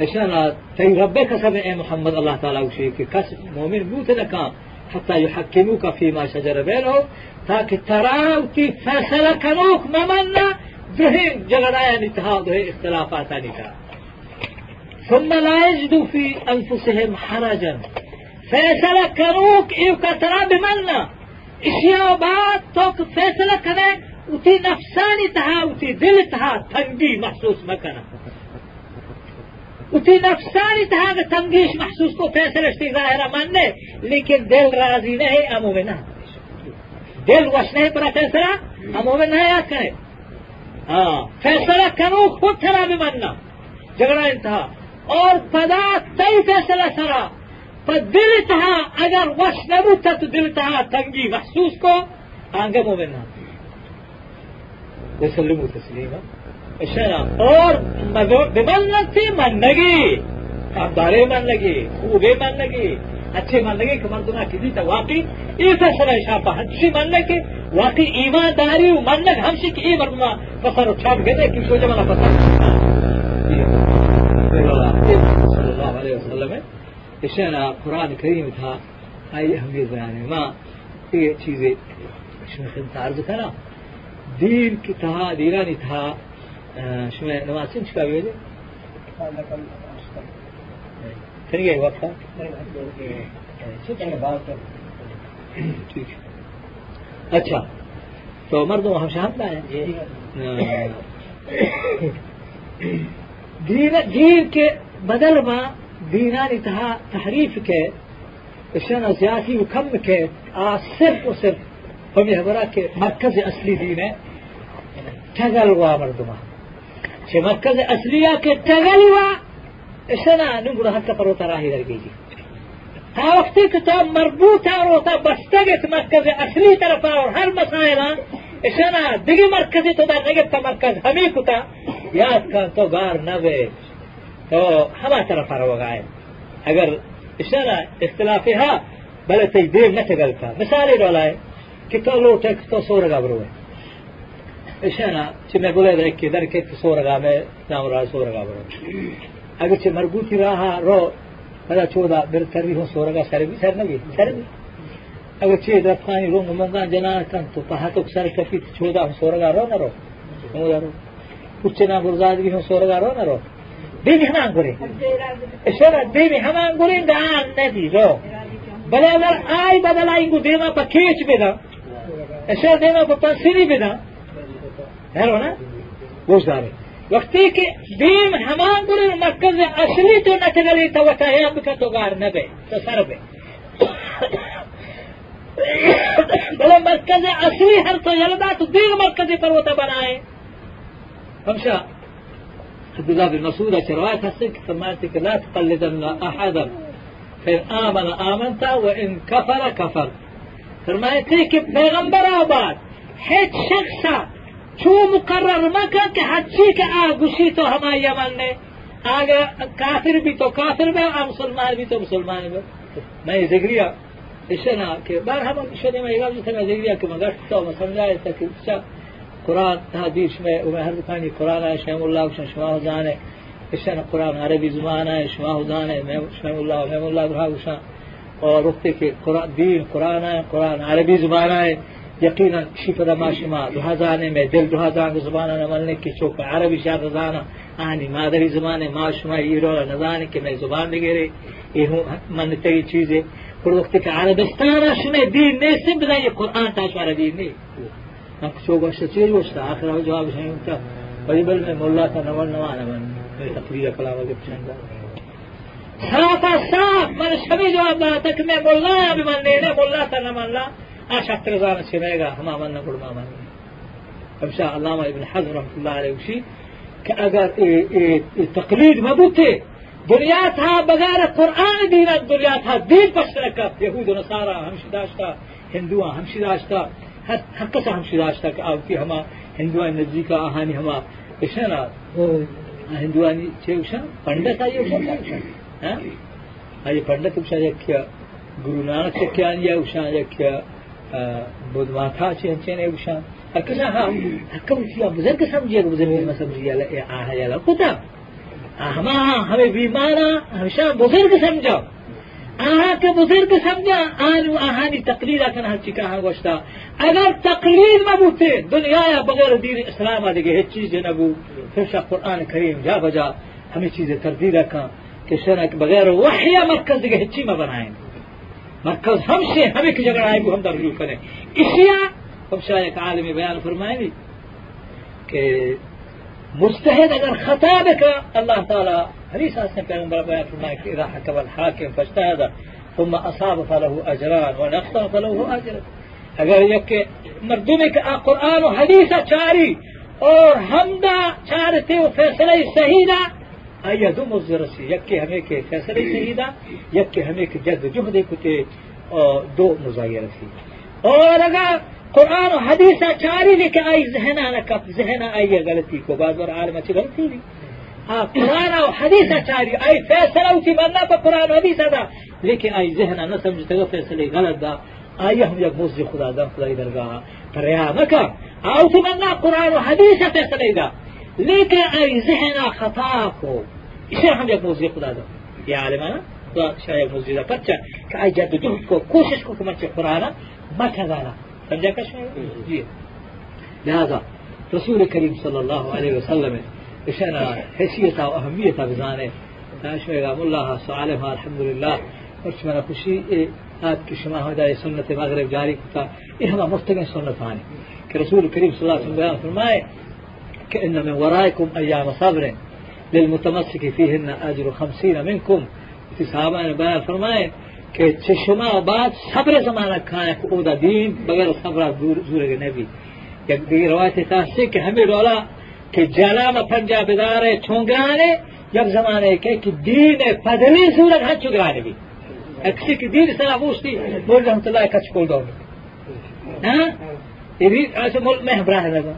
اشنا تي ربك سمع محمد الله تعالى وشيء كس مؤمن بوت لك حتى يحكموك فيما شجر بينهم تاكي تراوتي فصل كنوك ممنا ذهن جغرايا نتها ذهن اختلافات نتها ثم لا يجدوا في أنفسهم حرجا. فيتذكروك إيو كترا بمنا إشياء بعد توك فیصلہ کرے اتی نفسانی تہا اتی دل تہا تنگی محسوس مکنا اتنی وفي تھا کہ تنقيش محسوس كو فيصل اشتي ظاهرة منه لكن دل امو میں نہ۔ دل وش نہیں پڑا فیصلہ امومن نہ یاد کرے ہاں فیصلہ کرو، خود تھرا خرابی ماننا جھگڑا انتہا۔ اور پدا تئی فیصلہ سرا۔ پر دل تھا اگر وش نہ بوتا تو دل تھا تنگی محسوس کو، آنگے مومن نہ۔ وسلم تسلیمہ اچھا، اور بن لگتی من لگی اب دارے من لگی خوبے من لگی اچھے من لگے کہ من گنا کسی تک واقعی ایسا سر شاپ ہنسی من لگے واقعی ایمانداری من لگ ہم سے کہ یہ مرنا پسر اٹھاپ گئے کہ سوچے والا پسر صلی اللہ علیہ وسلم۔ اشارہ اچھا، قرآن کریم تھا آئیے ہم یہ بیان ماں، یہ چیزیں اچھا، تھا نا۔ دین کی تھا دیرانی تھا شوية نواسين شكاوي اچھا تو مرد و شام لائے دین کے بدل میں دینان تحریف کے شن سیاسی حکم کے آج صرف اور صرف ہمیں ہمارا کے مرکز اصلی دین ہے۔ ٹھگل ہوا مردمہ چه مركز أصلية کے تغل و الشان نقول حتى پرو تراهي درگيجي تا وقتی که تا مربوط رو تا بستگت مرکز اصلی طرف اور هر مسائل اشنا دیگه مرکزی تو در نگه تا مرکز همی کتا یاد کن تو گار نوے تو ہما طرف رو گائے اگر ہا بلے تی دیر نہ تگل کا مثالی رو لائے کہ تو لو تو سور گا اشانا چمه بوله ده که در که سو رقابه نام را سو رقابه اگر چه مربوطی راه رو بلا چودا بر تری ہو سو رقا سر بھی سر نگی سر بھی اگر چه در پانی رو ممنگان جناتن تو پہاتک سر کفی چودا ہو سو رو نرو نمو رو کچھ نام برزاد بھی ہو سو رقا رو نرو دیمی همان گره اشارا دیمی همان گره دان ندی رو بلا اگر آئی بدل آئی گو دیما پا کیچ بدم اشارا دیما پا پنسیری بدم है ना वो सारे वक्ती के दीन हमान गुरु मरकज असली तो न चगली तो वटा है अब का तो गार न बे तो सर बे बोले मरकज असली हर तो जलदा तो दीन मरकज पर वो तो बनाए فمشى عبد الله بن مسعود رواية هسك فرماتك لا تقلدن أحدا فإن آمن آمنت وإن كفر كفر فرماتك پیغمبر آباد هیچ شخصا چو مقرر مکن که هرچی که آ گوشی تو ہما یمن نے آگا کافر بھی تو کافر بھی آ مسلمان بھی تو مسلمان بھی میں ذکریہ اشنا کہ بار ہم شده میں یگام جتا میں ذکریہ کہ مگر تو میں سمجھایا تھا کہ قرآن حدیث میں و هر بکانی قرآن ہے شیم اللہ وشن شما زانے اشنا قرآن عربی زبان ہے شما زانے شیم اللہ و اللہ وشن اور وقتی کہ قرآن دین قرآن ہے قرآن عربی زبان ہے یقینا شی پر ما شما. دو هزانه میں دل دو هزان زبان نمالنے کی چوک. عربی شاد زانا آنی مادری زبان ما شما ایرو نزانے کہ میں زبان بگیرے یہ من تری چیزیں پر وقت کہ عربستان شما دین نیستم بدن یہ قرآن تاش عربی نہیں من شو گوشت چیز گوشت؟ آخر جواب شنیم تا ولی بل میں مولا تا نمال نوانا من تقریر کلام اگر پچھنگا صاف صاف. من شمی جواب داتا کہ میں مولا بمن لینے مولا تا نمال لا أشعر تغزان سميقا هما من نقول ما من. فمشاء الله ابن حزم رحمة الله عليه وشي كأجر التقليد ما بوته دنياتها بغير القرآن دين دنياتها دين بشركة يهود ونصارى همشي داشتا. هندوها همشي داشتا. حقا همشي داشتا. كأوتي هما هندوها نزدیکا آهانی هما. اشنا هندوانی چه وشن؟ پندت آئی وشن؟ ها؟ آئی پندت وشن یک گرو نانک چکیان یا وشن یک بدماتا چین چین ایوشان اکسا ها حکم کیا بزرگ سمجھے بزرگ میں سمجھیا آہ یا لقطا ہما ہمیں بیمارا ہمیشہ بزرگ سمجھا آہا کے بزرگ سمجھا آنو آہانی تقلید کن ہر چکا ہاں گوشتا. اگر تقلید مبوتے دنیا یا بغیر دین اسلام آدھگے ہیچ چیز نبو پھر قرآن کریم جا بجا ہمیں چیزیں تردید کن کہ شرک بغیر وحی مرکز دیگه هیچی ما بنائیں مرکز ہم سے ہمیں کی جگہ آئے وہ ہم رجوع کریں اسیا ہم شاہ ایک عالم بیان فرمائیں گے کہ مستحد اگر خطا بکا اللہ تعالی حدیث سے پیغمبر بیان فرمائے کہ إذا حکم الحاکم فاجتهد ثم أصاب فله أجران ونقص فله أجر. اگر یک مردمی که قرآن و حدیث چاری. اور حمدہ چارتے و فیصلہ صحیح دو مزد رسی یک که همه که فیصله شهیده یک که همه که جد جهد کتے دو مزای رسی اور اگر قرآن و حدیث چاری لی که آئی ذہنہ نکپ ذہنہ آئی غلطی کو بعض بار عالم اچھی غلطی لی قرآن و حدیث چاری آئی فیصلہ اسی بننا پا قرآن و حدیث دا. لیکن آئی ذہنہ نہ سمجھتے گا فیصلے غلط دا. آئی ہم یک مزد خدا دا خدای درگاہ پریا مکا. آو تمنا قرآن و حدیث فیصلے دا ذهن خطا کو اسے ہم ایک موضوع خدا دو. یہ عالم ہے تو شاید موضوع دا پرچا کہ ای جد جهد کو کوشش کو کمچ قرآن. مکہ دانا سمجھا کش جی لہذا رسول کریم صلی اللہ علیہ وسلم اشنا حیثیت و اهمیت بزانے شویگام اللہ سعالم الحمدللہ ورچ منا خوشی آت کی شما ہدای سنت مغرب جاری کتا یہ ہما مستقل سنت آنے کہ رسول کریم صلی اللہ علیہ وسلم بیان فرمائے كأن من ورائكم أيام صبر للمتمسك فيهن أجر خمسين منكم. في صحابة بيان فرمائے کہ چشما بعد صبر زمانہ کھایا کہ اودا دین بغیر صبر زور کے نبی. یک دیگر روایت تاسی کہ ہمیں رولا کہ جلام پنجا بدارے چھونگانے یک زمانے کے کہ دین پدلی صورت ہن چگرانے بھی. اکسی کی دین سنا بوشتی بول رحمت اللہ کچھ کول دور ہاں؟ یہ بھی ایسے ملک میں ہمراہ لگا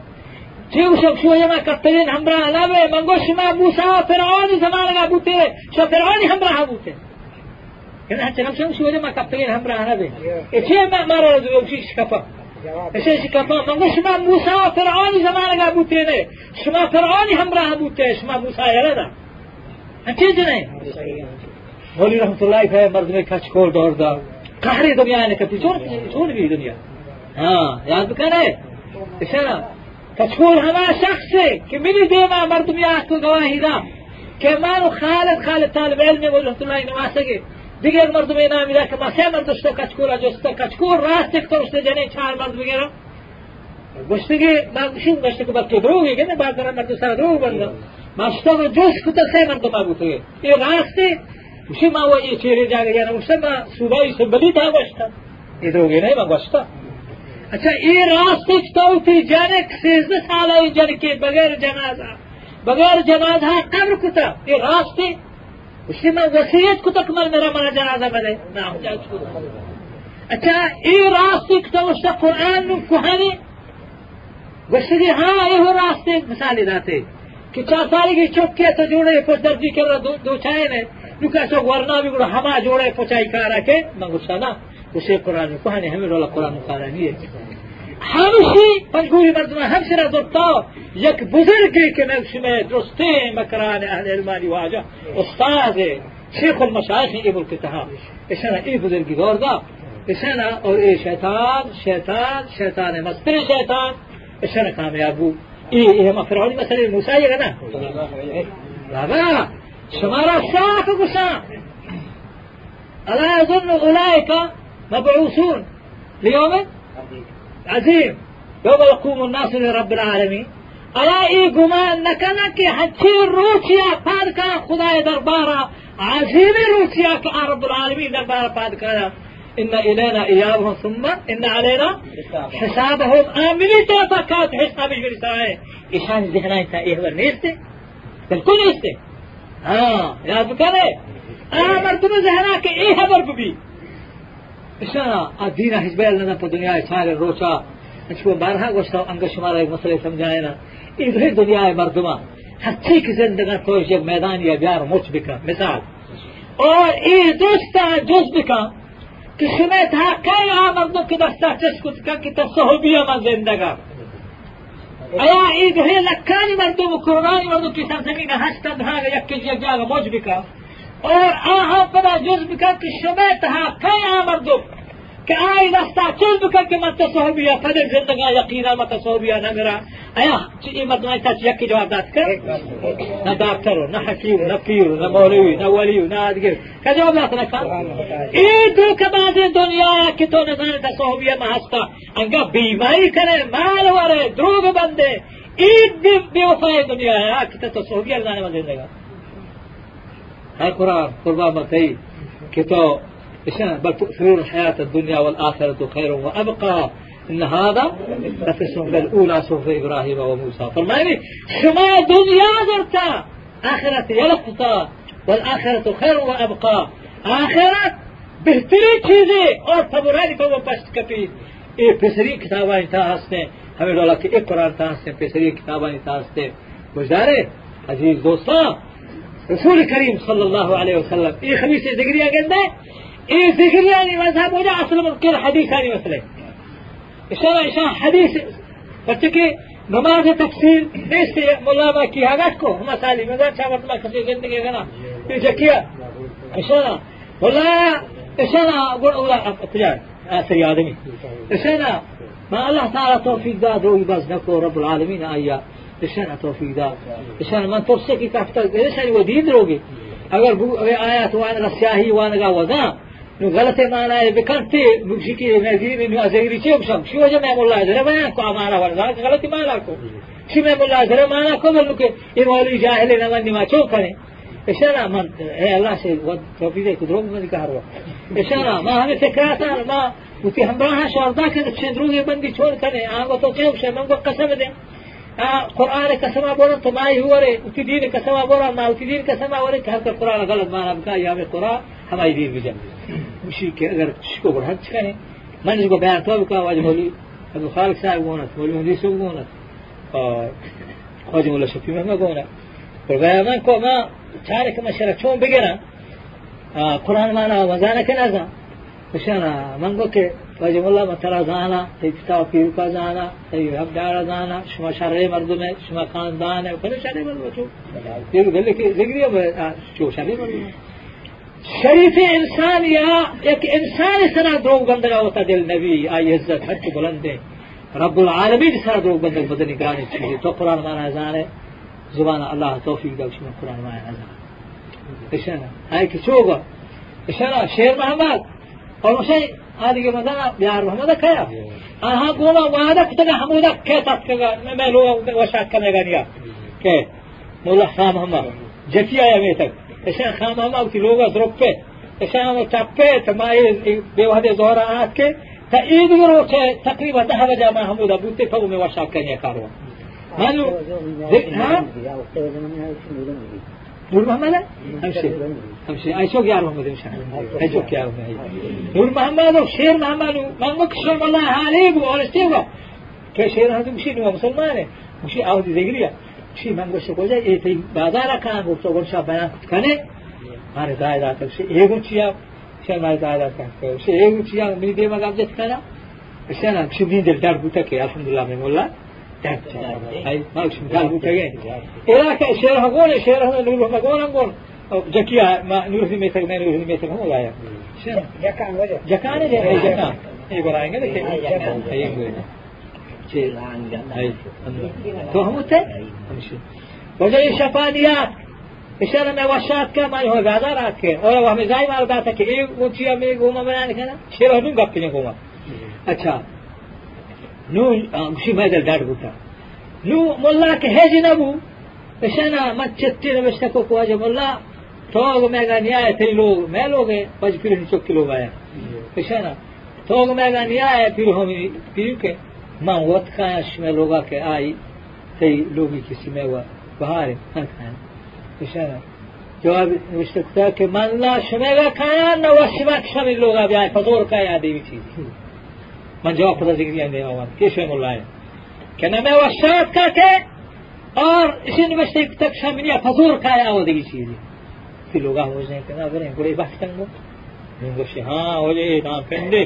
تيوسف شو يما كترين همرا لابه من قوش ما موسى فرعون زمان ما بوته شو فرعون همرا بوته كنا حتى نفسهم شو يما كترين همرا لابه إيش ما مرة لو شيء شكفا إيش شكفا من قوش ما موسى فرعون زمان ما بوته نه شما فرعون همرا بوته شما موسى يلا انت جنه مولی رحمت الله فهم مرد میں کچھ کول دور دا قہری دنیا نے کتی چون چون بھی دنیا ہاں یاد بکنے اشارہ تشكون هما شخصي كمني ديما مردم يحكوا قواهي ذا كمان خالد خالد طالب علمي ورحمة الله نواسقي دیگر مردم اینا میده که ما سه مرد شتا کچکور جستا کچکور راست یک تو جنه چهار مرد بگیرم گشته که ما گوشیم گشته که بلکه دروگی که نه بعد دارم مرد سر دروگ بنده ما شتا و جس کتا سه مرد ما بوده این راسته گوشی ما و یه چیری جاگه یعنی گوشته ما صوبایی سنبلی تا گشتا این دروگی نه ما گشتا اچھا یہ راست کہو کہ جانے سیزد سالہ جن کے بغیر جنازہ بغیر جنازہ قبر کتا یہ راستے اسی میں وسیعت کو تک مر میرا مانا جنازہ ملے اچھا یہ راستے کتا اس کا قرآن کہانی۔ وسیع ہاں یہ راستے مثالیں داتے کہ چار سال کی چوکے تو جوڑے پر درجی کر رہا دو, دو چائے نے۔ جو کیسے ورنہ بھی ہما جوڑے پوچائی کارا کے مغسانہ دسی قرآن. کهنه همه رولا قرآن قرآنیه همشی پنگوی مردم همشی را دوتا یک بزرگی که نقشمه درسته مکران أهل علمانی واجه. استاد شیخ المشایخ ایب الکتها اشنا ای بزرگی دار دا اشنا اور ای شیطان شیطان شیطان مستر شیطان. اشنا کامیاب بود. ای ای ما فرعونی مثلا موسی یې نه. بابا شما را صاف ګوسا الا يظن اولئک مبعوثون ليوم عظيم. يوم يقوم الناس لرب العالمين. ألا إي گمان نکنه که هچی روچیا پاد کنه خدای دربارا عظیم روچیا که رب دربارا پاد کنه إن إلينا إيابهم ثم إن علينا حسابهم. آمني تفكات حسابش برسائه إشان ذهنا انت ورنيسته بالكل نيسته ها يا فكره آمر تنو ذهنا إيه خبر اسا دین حزبیل نه په دنیا چاره روچا اسو بارها گوشتا انگا شما را ایک مسئله سمجھائے نا ادھر دنیا مردما ہچے کی زندگا توش ایک میدان یا بیار مچ بکا مثال اور ای دوستا جز بکا کہ سمیت ہا کئی آ مردم کی دستا چسکت کا کی تصحبی من زندگا ایا ای دهی لکانی مردم و کرونانی مردم کی سرزمین هستند ها یک کجی یک جاگا موج بکا और आहा पदा जुज्म करके शमे तहा कया मर्दुम कि आई रस्ता चुल्ब करके मत तसोबिया फदर जिंदगा यकीन मत तसोबिया ना मेरा आया ये मत मैं सच यकी जवाब दात कर ना डॉक्टर हो ना हकीम ना पीर ना मौलवी ना वली ना आदगिर का जवाब दात ना का ये दो कबाज दुनिया के तो नजर तसोबिया महस्ता अंगा बीमारी करे माल वाले द्रोग बंदे एक दिन बेवफाए दुनिया है कि तसोबिया लाने वाले जिंदगा ہر قرآن مکئی کہ تو بل تؤثرون الحياة الدنيا والآخرة خير وأبقى. إن هذا لفي الصحف الأولى صحف إبراهيم وموسى. فرماني شما دنيا درتا آخرة يلقطا والآخرة خير وأبقى. آخرة بهترین چیزیں اور پشت کپی. یہ پسری کتابیں تا ہستے ہمیں ڈولا کہ ایک قرآن پسری کتابیں تا ہستے گزارے عزیز دوستان رسول کریم صلی اللہ علیہ وسلم. یہ خمیس ذکری اگندے إيه ذكر يعني مذهب ولا أصل كل حديث يعني مثلا إشارة إشارة حديث. فتكي نماز تفسير. ليس ملا ما كي هذاك کو مسالي مگر شامت ما کسی زندگی کنا یہ جکیا إشارة. ولا إشارة أقول أولا أتجار آسري آدمي إشارة. ما الله تعالى توفيق داد روي بس نكو رب العالمين. آيا إشارة توفيق داد إشارة من ترسي کی تفتر إشارة وديد روگي اگر آيات وأنا رسياهي وأنا وذا نو غلط معنی ہے بکرتے مجھے کی نظیر نو ازیری چه بشم؟ شو وجه میں مولا ذرا بیان کو؟ امانہ وردا غلط معنی کو. شو میں مولا ذرا معنی کو؟ بلو کہ یہ مولوی جاہل نہ من ما چو کرے اشارہ من اے اللہ سے توفیق کو دروگ میں کہا رہا اشارہ ما ہمیں فکرات ما وتی ہمراہ شاردا کہ چندروگی بندی چھوڑ کرے آگو تو چه بشم من کو قسم دے قرآن قسم بولا تو ما هو رے وتی دین قسم بولا ما وتی دین قسم ورے کہ ہر قرآن غلط معنی بکا یا میں قرآن ہماری دین بجا مشي اگر شكو برهد شكاني ما نجيبو بيان تو بكا واجه مولي أبو خالق ساعة قونت مولي مهدي سوق قونت خواجه مولا شفي مهما قونت والبيان من كو ما تارك ما شرك شون بقنا قرآن ما أنا وزانا كنازا مشانا من قو كي وجمله مطلع زانا تجتا پیر کا زانا تیو حق دارا زانا شما شر مردم ہے آه، شما خاندان ہے کنے شر مردم چو پیر گل کے لگری ہے چو شر مردم. شریف انسان یا ایک انسان سرا درو گندگا ہوتا دل نبی آئی عزت ہر کے رب العالمین سرا درو گندگ بدنی گرانی چیز تو قرآن مانا زانے زبان اللہ توفیق دو شما قرآن مانا زانے اشانا آئی کچو اشانا شیر محمد. اور مشاہد هذه مثلا بيار محمد كيا أها قوما وانا كتنا حمودا كيتات كذا ملو وشاك كنا غنيا كي مولا خام هما جتيا يا ميتك تشان خام هما وتي لوغا دروبه تشان هما تابه تماي بيوهد زهرا آت كي تا ايد برو كي تقريبا تهلا جاما حمودا بوتي فو مي وشاك كنا كاروا مانو ها نور امشي امشي اي شوك يا محمد امشي اي شوك يا محمد نور محمد شير محمد ما مكشف الله عليه والاستيغا که شیر هست مشی نو مسلمانه مشی آهدی دیگریه مشی من گوشت کجا ایتی بازار کان گفت گوشت بیان کنه ماره زایدات شی ایگو چیا شیر ماره زایدات کنه شی ایگو چیا می دی مگم جت کنه شیر هم شو دل در بوده که الحمدلله می مولا ای ما که ایرا که شیر ها گونه شیر ها نور ها گونه گون جکیا ما نور سی میتک میں نور سی میتک ہوں لایا جکان وجہ جکان ہے جکان یہ برائیں گے دیکھیں فهمت؟ وجه شفانيات اشاره میں وشات کا مائی ہو زیادہ رات کے اور وہ ہمیں زائم آتا تھا کہ ایک اونچی میں گوما بنانے کا نا شیر ہوں گپ نے گوما اچھا نو مشي ما دل دار بوتا. نو مولا کے ہے جنبو اشانا ما چتی نوشتا کو کو اجا مولا توگ میں گا نیا ہے لوگ میں لوگ ہیں پج پھر چوک لوگ آیا اشانا توگ میں گا نیا ہے پھر ہم پھر کے من وقت کاش میں لوگا کے آئی تی لوگی کسی میں وہ بہارے من کھایا اشارہ جواب نوشته که من لا شما کایا نه و شما شما لوگا بیای فدور کا یادی بھی چیز من جواب پتہ ذکر نہیں دے آوان کہ شما مولا ہے کہ نہ میں وشات کا کہ اور اسی نوشته تک شما فدور کا یادی بھی چیز پھر لوگا کہ نہ برے گڑے بحث کرنگو میں گوشے ہاں ہو جائے نہ پندے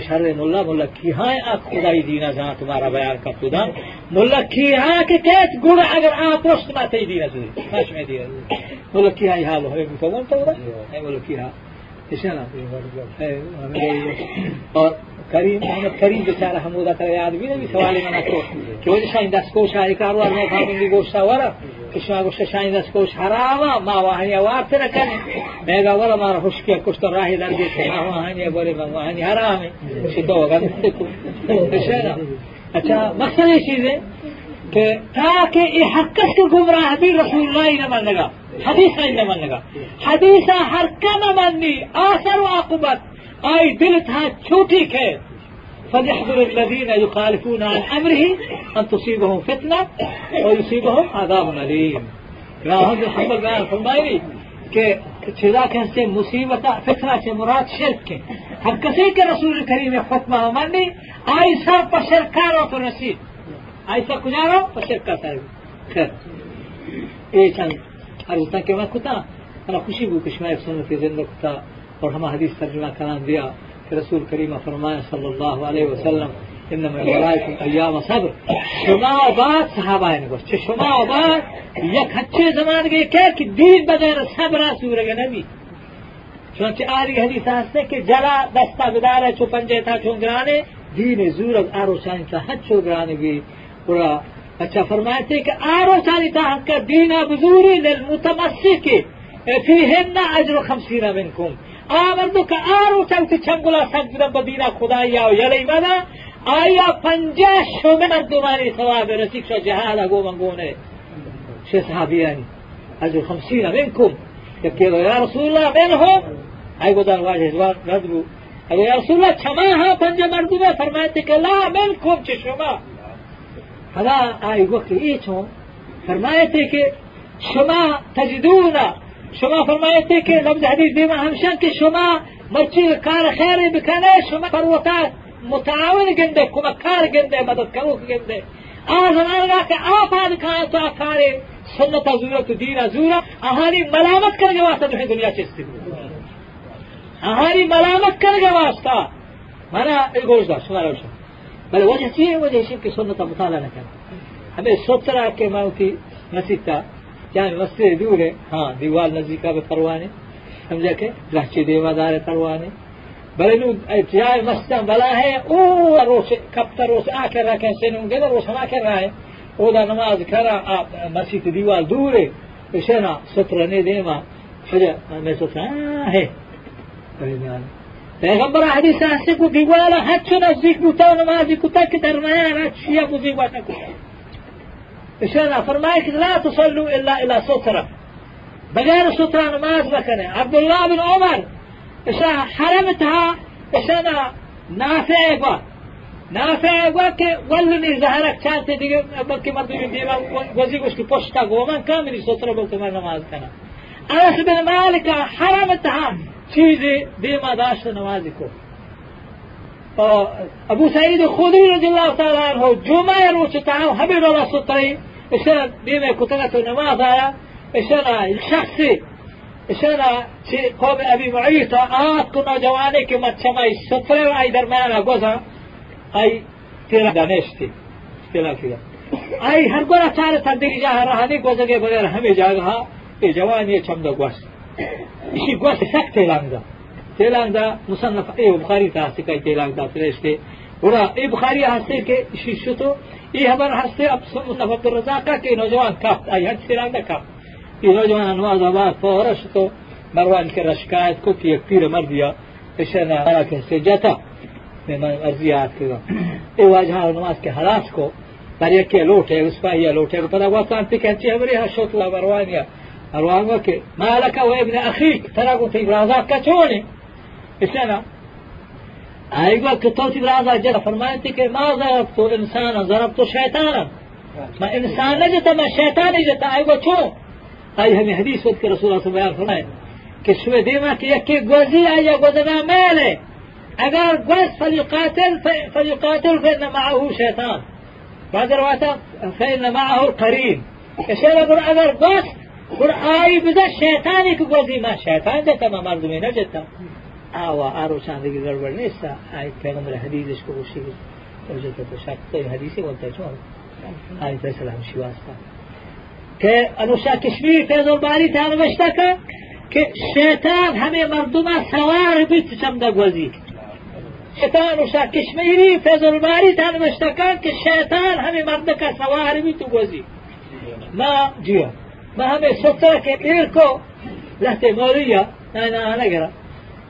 شر ملا ملا کی ہے خدائی دینا جہاں تمہارا بیان کا خدا ملا کی ہے کہ کیس گڑ اگر آپ پوسٹ میں تی دینا سوئی خاش میں دینا ملا کی ہے حال ہے مکمل تو ہے ملا کی ہے اور کریم محمد کریم بیچارہ حمودہ کا یاد بھی نہیں سوال منا کو وہ شاین دس کو شاہ کارو میں کھانے کی گوشت ورا. کشما گوشت شاین دس کو حراما ما وہنیا وارت نہ کرے میں گا ورا مارا خوش کیا کچھ تو راہ در دے ما وہنیا بولے ما وہنیا حرام ہے شدو گا کو اچھا مقصد یہ چیز ہے کہ تاکہ یہ حقیقت کو گمراہ بھی رسول اللہ نہ مانگا حدیث نہ حدیث ہر کم ماننی آثر و آي دلتها تشوتي كيف؟ فليحذر الذين يخالفون عن أمره أن تصيبهم فتنة ويصيبهم عذاب أليم. راهم محمد بن فرمائي کہ چیزا کہتے مصیبت فتنہ سے مراد شرک کے ہر کسی کے رسول کریم فتمہ مانی ایسا پشرکارو تو نصیب ایسا کجارو پشرکا صاحب خیر اے چند عرض کہ میں کتا أنا خوشی بو کشمیر سنت زندہ کتا اور ہم حدیث ترجمہ کلام دیا کہ رسول کریم فرمایا صلی اللہ علیہ وسلم. إنما الملائکه ایام صبر شما بعد صحابہ نے گوشت شما بعد یک اچھے زمان کہ کہ دین بغیر صبر سور گے نبی. چونچہ آری حدیث ہستے کہ جلا دستا بدار چو پنجے تھا چون گرانے دین زور آرو چانی تھا حد چو گرانے بھی پورا اچھا فرمائے تھے کہ آرو چانی تھا حد کا دین بزوری للمتمسک فیہن اجر خمسین منکم. آمردو که آرو چوت چنگولا سجدن بدینا خدایا و یلی مدا آیا پنجه شومه مردمانی ثواب رسیک شو جهاد گو من گونه؟ چه صحابیانی اجر خمسین منکم. یکیلو یا رسول الله منهم. ای گودن واجه ندرو. اگه یا رسول الله چما ها پنجه مردمه؟ فرمایتی که لا منکم چه شما؟ گفت ای چون؟ فرمایتی که شما تجدون شما فرمایتی که لفظ حدیث دیما همشن که شما مرچی کار خیری بکنه شما پروتا متعاون گنده کمکار گنده مدد کرو گنده. آزم آنگا که آفاد کان تو کار سنت تو دین زورا آهانی ملامت کرنے واسطہ جو دنیا چستی آهانی ملامت کرنے واسطہ مانا گوش دا شما روشن بلے وجہ چیئے وجہ شیئے کہ سنت مطالعہ نہ کرنا ہمیں سترہ کے موتی نصیب يعني مسجد دور ها ديوال نزدیکا به پروانه سمجھا کہ لہچے دیوادار پروانه بل نو اتجاه مسجد بلا ہے أو روش کپتا روش آکر رکھیں سنون گدر روش ہم آکر رہے أو دا نماز کرا مسجد دیوال دوره بشنا سترنے دیما. فجا میں سوچا ہے پیغمبر حدیث سے کو دیوالا چو نزدیک بوتا نمازی کتا که در میان شیعه بزیگ باتا کتا إشارة فرمائك لا تصلوا إلا إلى سترة بغير سترة نماز بكنه عبد الله بن عمر إشارة حرمتها. إشارة نافع با نافع با که ولنی زهرک چانتے دیگه بلکه مردم دیما وزی گوش که پشتا گومن کاملی سترة بلکه من نماز کنه أنس بن مالک حرمتها. چیزی دیما داشت نمازی کو ابو سعيد الخدري رضي الله تعالى عنه جمعة روچ تعاو همه رولا سطري اشنا بيمة كتنة نماز آيا اشنا شخصي اشنا قوم أبي معيط آت کو نوجوانه که مچمای سطره و ای درمیان گوزا ای تیرا دانشتی تیرا کیا ای هر گورا چار تندری جاه رهانی گوزا کے بغیر ہمیں جاگا ای جوانی چمدا گوش اسی گوش سخت لانگا تيلاندا مصنف إيه بخاري تاسي كاي تيلاندا فرشته ورا إيه بخاري هسته کے شیشتو إيه خبر هسته أب مصنف عبد الرزاق کے نوجوان کاف أي هد تيلاندا کاف إيه نوجوان نواز آباد فورشتو. مروان کے رشکایت کو کہ یک پیر مردیا اشنا أنا کے سجتا میں ارزیات کے إيه واجہ نماز کے حراس کو پر یک لوٹے اس پا یہ لوٹے کو پتہ وقت انت کہتی ہے بری شوط لا مروانیا مروان کے مالك وابن اخيك ترى قلت ابرازات كتوني إسلام. أيوة كتوتي برازا جدا فرمانتي كي ما ضربت إنسانا ضربت شيطانا؟ ما إنسان نجتا ما شيطان جتا أيوة شو أي همي حديث ود رسول الله صلى الله عليه وسلم کہ شوه دیما کہ یکی گوزی آیا گوزنا ماله. اگر گوز فليقاتل فليقاتل فإن معه شيطان. بعد رواية فإن معه قرين الشيء يقول اگر گوز قل آي بذا شيطاني كگوزي ما شيطان جتا ما مردمي نجتا آیت پیغمبر حدیثش کو گوشی وجدت تو شک تو حدیثی بولتا چون آیت السلام شی واسطه که انوشا کشمیر فیض الباری تا نوشته که که شیطان همه مردم سوار بیت چمده گوزی. شیطان انوشا کشمیری فیض الباری تا نوشته که شیطان همه مرد کا سوار بیت گوزی. ما جیا ما همه ستره که پیر کو لحظه مولیه نه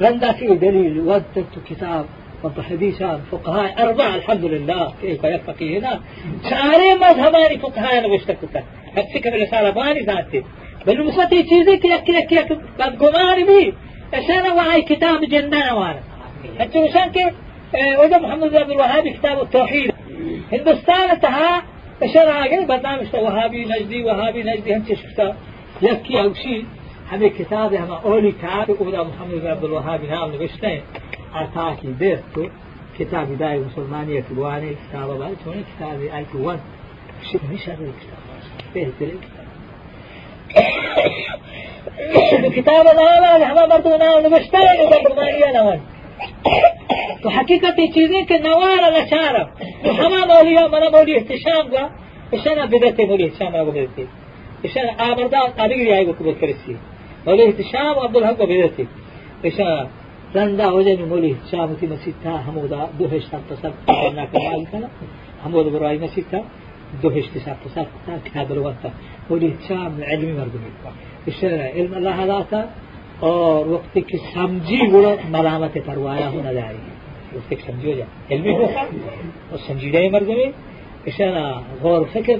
لن فيه دليل وجدت كتاب حديثان فقهاء أربعة الحمد لله كيف يفقي هنا؟ سارے مذهبان فقهاء نوشتكتا هتفكر الرسالة باني ذاتي؟ بل مساتي چیزیں کہ اکی اکی اکی بدگمان بھی اشانا وعي كتاب جنان وأنا. حتى وشان كيف؟ وده محمد بن عبد الوهاب كتاب التوحيد. هندوستان تها اشانا عاقل برنامج وهابي نجدي وهابي نجدي هم شفتا يبكي أو شيء همه کتاب همه اولی کار اولا محمد بن عبد الوهاب نام نوشته ہیں عطا کی دیر تو کتاب دای مسلمانی کلوانی کتاب باری چون کتاب ای تو ون شب میشه کتاب بهترین کتاب. نام همه مردم نام نوشته. مسلمانی نام تو حقیقت چیزیں کہ نوار تو همه مولیا منا مولی احتشام گا اشنا بدته مولی احتشام را بدته اشنا آمردان آدگری آئی گو کبت کرسی هشام عبد الحق بدرتي إشا رندا وجن مولي هشام في مسيتا حمودا دو هشتم تصل کرنا کمال کنا حمود برائی مسيتا دو هشت سب تصل كتاب الوقت مولي هشام علمي مردمي إشا علم الله ذاتا اور وقت کی سمجھی وہ ملامت پروایا ہونا داری. وقت کی سمجھی ہو جائے. علمی ہوگا اور سمجھیدہ مردمی. اشارہ غور فکر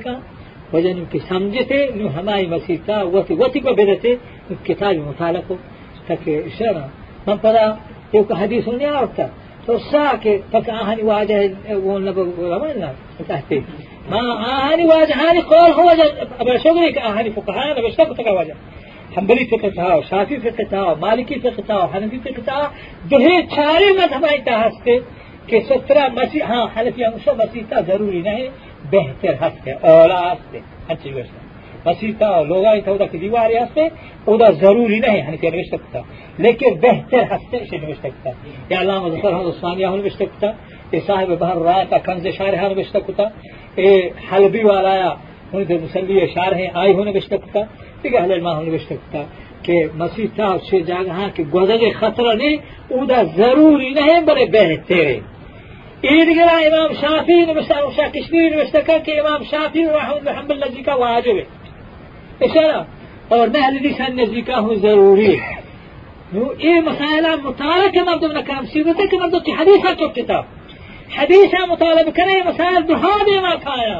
کا وجن کی سمجھتے نو ہماری مسیح تا وتی وتی کو بدتے كتاب مطالقه. تك إشارة. من فلا يوك حديث يعرفتا تو ساكي تك آهني واجه ونبا ولا تحتي ما آهني واجه. هاني قول هو أبا شغلك آهني فقهاء. أنا بشتك تك واجه. حنبلي فقهها شافي فقهها مالكي فقهها حنفي فقهها دهي چارے مذہب ایتا ہستے کہ سترہ مسیح ہاں حنفی ہمشہ مسیح تا ضروری نہیں بہتر ہستے اولا ہستے اچھی وشتا مسیحا لوگ ہوتا کہ دیواری ہستے اودا ضروری نہیں ہن کے نوشته کتا. لیکن بہتر ہستے سے نوشته کتا. یا علامہ ظفر حمد عثمانی ہن نوشته کتا. اے صاحب بحر راتا کنز شارح ہن نوشته کتا. اے حلبی والا ہن دے مسلی شارح آئی ہن نوشته کتا. کہ اہل علم ہن نوشته کتا. کہ مسیح تا سے جگہ کہ گزرے خطرہ نہیں اودا ضروری نہیں بڑے بہتر إذا إمام شافعي نبشتك شاكشمير نبشتك إمام شافعي وأحمد بن حنبل الذي كان واجبه اشارہ اور نهل لسان نزدیکا ہوں ضروری نو اے مسائل مطالعہ کے مردم نہ کام سیرت کے مردم کی حدیث تو کتاب حديث مطالبة كره مسائل دهابي ما كایا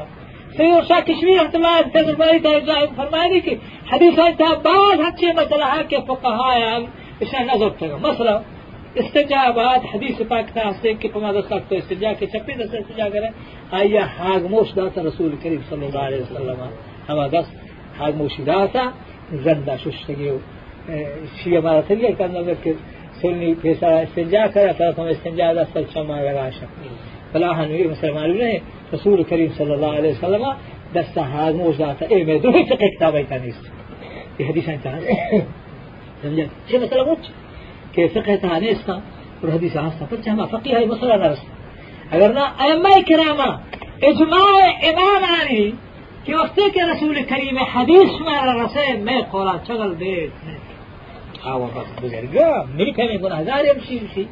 سید شاہ کشمیر رحمۃ اللہ علیہ باری تا فرمائے کہ حدیث ہے بعض مسئلہ ہے کہ فقہا ہے اشان نظر مثلا استنجا بعد حدیث پاک تھا سے کہ پما دس تک تو استنجا کے چپی دس استنجا کرے آیا حاگموش داتا رسول کریم صلی اللہ علیہ وسلم ہما دس حاگموشی داتا زندہ ششتگی شیعہ مارا تلیہ کرنا کہ سنی پیسا استنجا کرا تھا تو استنجا دس چما لگا شکل فلا هنوی مثل معلوم نہیں رسول کریم صلی اللہ علیہ وسلم دست حاگموش داتا اے میں دو فقہ کتابہ تانیست یہ حدیث انتہا سمجھا چه مسألة موت که فقه تانیستا اور حدیث هستا پس ہما فقیه های مسئلہ نرستا اگر نا ائمه کراما اجماع امام آنی کہ وقتی کہ رسول کریم حدیث میں رسے میں قولا چگل بیت آوا بس بزرگا ملک ہمیں گناہ دار یمشی یمشی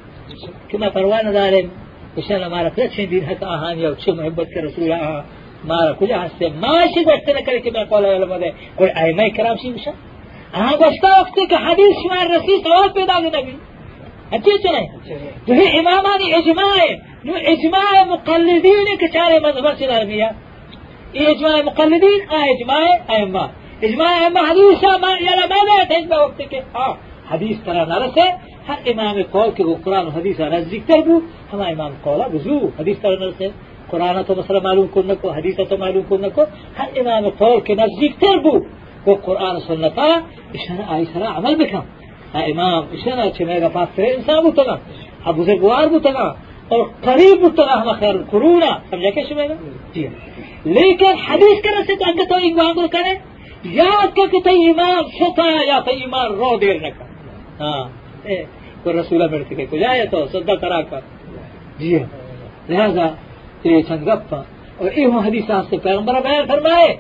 کما پروان دارم بشان مارا پرچین دین حتی آهانی أو چه محبت کے رسول آها مارا کجا ہستے ماشی گوشتے نکرے کہ میں قولا علم دے کوئی ائمه کرام شی بشان آه، آگوشتا وقت که حدیث شمار رسی سوال پیدا گو نبی اچھی چلے تو ہی امامانی اجماع نو اجماع مقلدین کے چارے مذہب سے نرمیا یہ اجماع مقلدین آ اجماع ائمہ اجماع ائمہ حدیث ما یلا بنا تجب وقت کے ہاں آه، حدیث طرح نرسے ہر امام قول کے وہ قرآن حدیث نزدیک تر بو ہمارا امام قولا بزو حدیث طرح نرسے قرآن تو مسئلہ معلوم کرنے کو حدیث تو معلوم کرنے کو ہر امام قول کے نزدیک تر بو وقرآن سنت اشنا سنة آه، عمل بکن. آه، امام اشنا چه میگا پاس سرے انسان بودتگا اب بزرگوار بودتگا اور قریب بودتگا ہم خیر کرونا سمجھا کیا شمیگا جی. لیکن حدیث کا رسید انگا تو ایک بانگور کرے یاد کر کہ تی امام ستا یا تی امام رو دیر نکا آه. ہاں کو رسولہ مرتی کے کو جائے تو؟ صدق کرا کر جی. لہذا چند گپا. اور ایو حدیث سے پیغمبر بیر فرمائے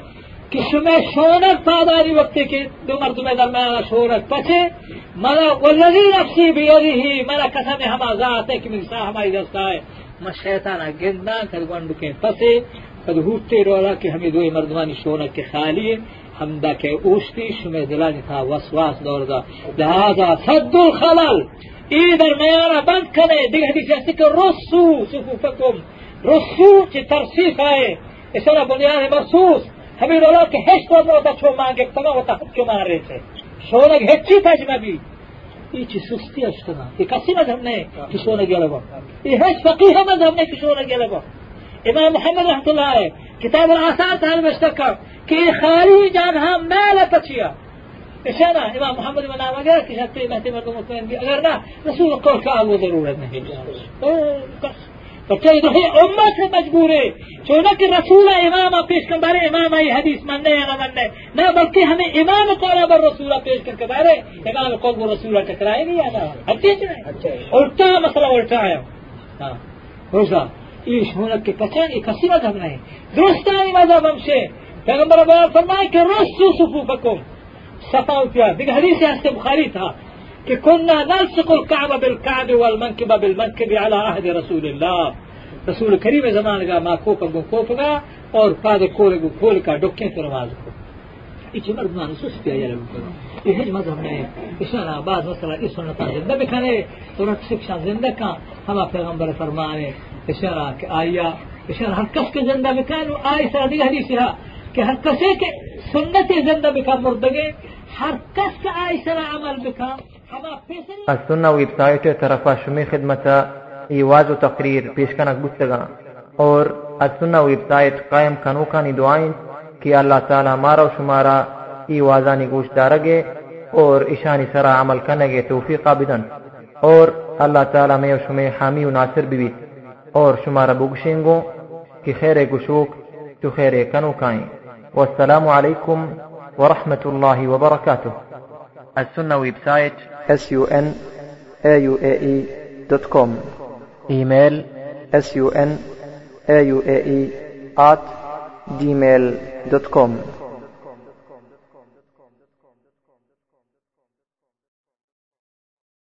شمه شونک پاداری وقتی که دو مردم درمیان شونک پچه مرا والذی نفسی بیدیهی مرا قسم همه ذاته که من ساهم آئی دستا ہے من شیطانا گندنا کد گوندو که پسه کد ہوتے رولا که ہمی دوی مردمانی شونک که خالی همدا که اوشتی شمه دلانی تا وسواس دور دا۔ لہذا صد الخلل، ای درمیانا بند کنه دیگه حدیث جیسی که رسو صفوفکم رسو چه ترسیف آئے، اس طرح مرسوس هەبیرۆڵ کە هێشتا بۆتە چۆمانگێک تەنەوە تا چۆمانڕێتێ شۆنێک هەچی تەجمەبی هیچی سوستی ئەشتنا ی کەسی مەدەمنێ کی شۆنە گەلەوە ی هەچ فەقی هەمە دەمنێ کی شۆنە گەلەوە إمام محمد رحمة الله عليه كتاب الآثار تعالى المشتكى كي خارج عنها ما لا تشيا إشانا إمام محمد من عام أجرك إشانا تيمة تيمة المطمئن بي أجرنا رسول القول كأبو ضرورة نهي أوه كس بچه ایدو امت مجبورة؟ چونکه رسول امام پیش کن برای امام ای حدیث من نه نه من نه نه بلکه همه امام قول بر رسول پیش کن که برای إمام قول بر رسول ٹکرائے نہیں نه اچھے نه الٹا مثلا الٹا ہے آه. روزا. ایش ہونک که پچان ای کسی مذہب نہیں درست آئی مذہب ہم سے پیغمبر بیان فرمائے که رسو صفوفکم صفا کیا دیگه حدیث هست بخاری تھا که كنا نلصق الكعب بالكعب والمنكب بالمنكب على عهد رسول الله. रसूल करीब जमान का माँ कोप गो कोप का और पाद कोल गो खोल का डोके तो नमाज को इचे मर्द मान सुस्ती आया लगो ये हज मजहब ने इशारा बाद मसला इस सुन्नत जिंदा बिखाने तुरंत शिक्षा जिंदा का हम पैगंबर फरमाने इशारा के आया इशारा हर कस के जिंदा बिखान आई सादी हदीस है कि हर कसे के सुन्नत जिंदा बिखा मुर्दगे हर कस का आई सरा अमल बिखा السنة ويب سايت طرفا شمی خدمت ایواز و تقریر پیشکنک بستگا اور السنة ویب سایت قائم کنوکانی دعائیں کہ اللہ تعالی مارا و شمارا ایوازانی گوش دارگے اور اشانی سرا عمل کنگے توفیقا بدن اور اللہ تعالی میں و شمی حامی و ناصر بیویت اور شمارا بگشنگو کہ خیر گشوک تو خیر کنوکائیں والسلام علیکم ورحمة الله وبركاته السنة ويب سايت sun auae dot com إيميل sun auae at gmail dot com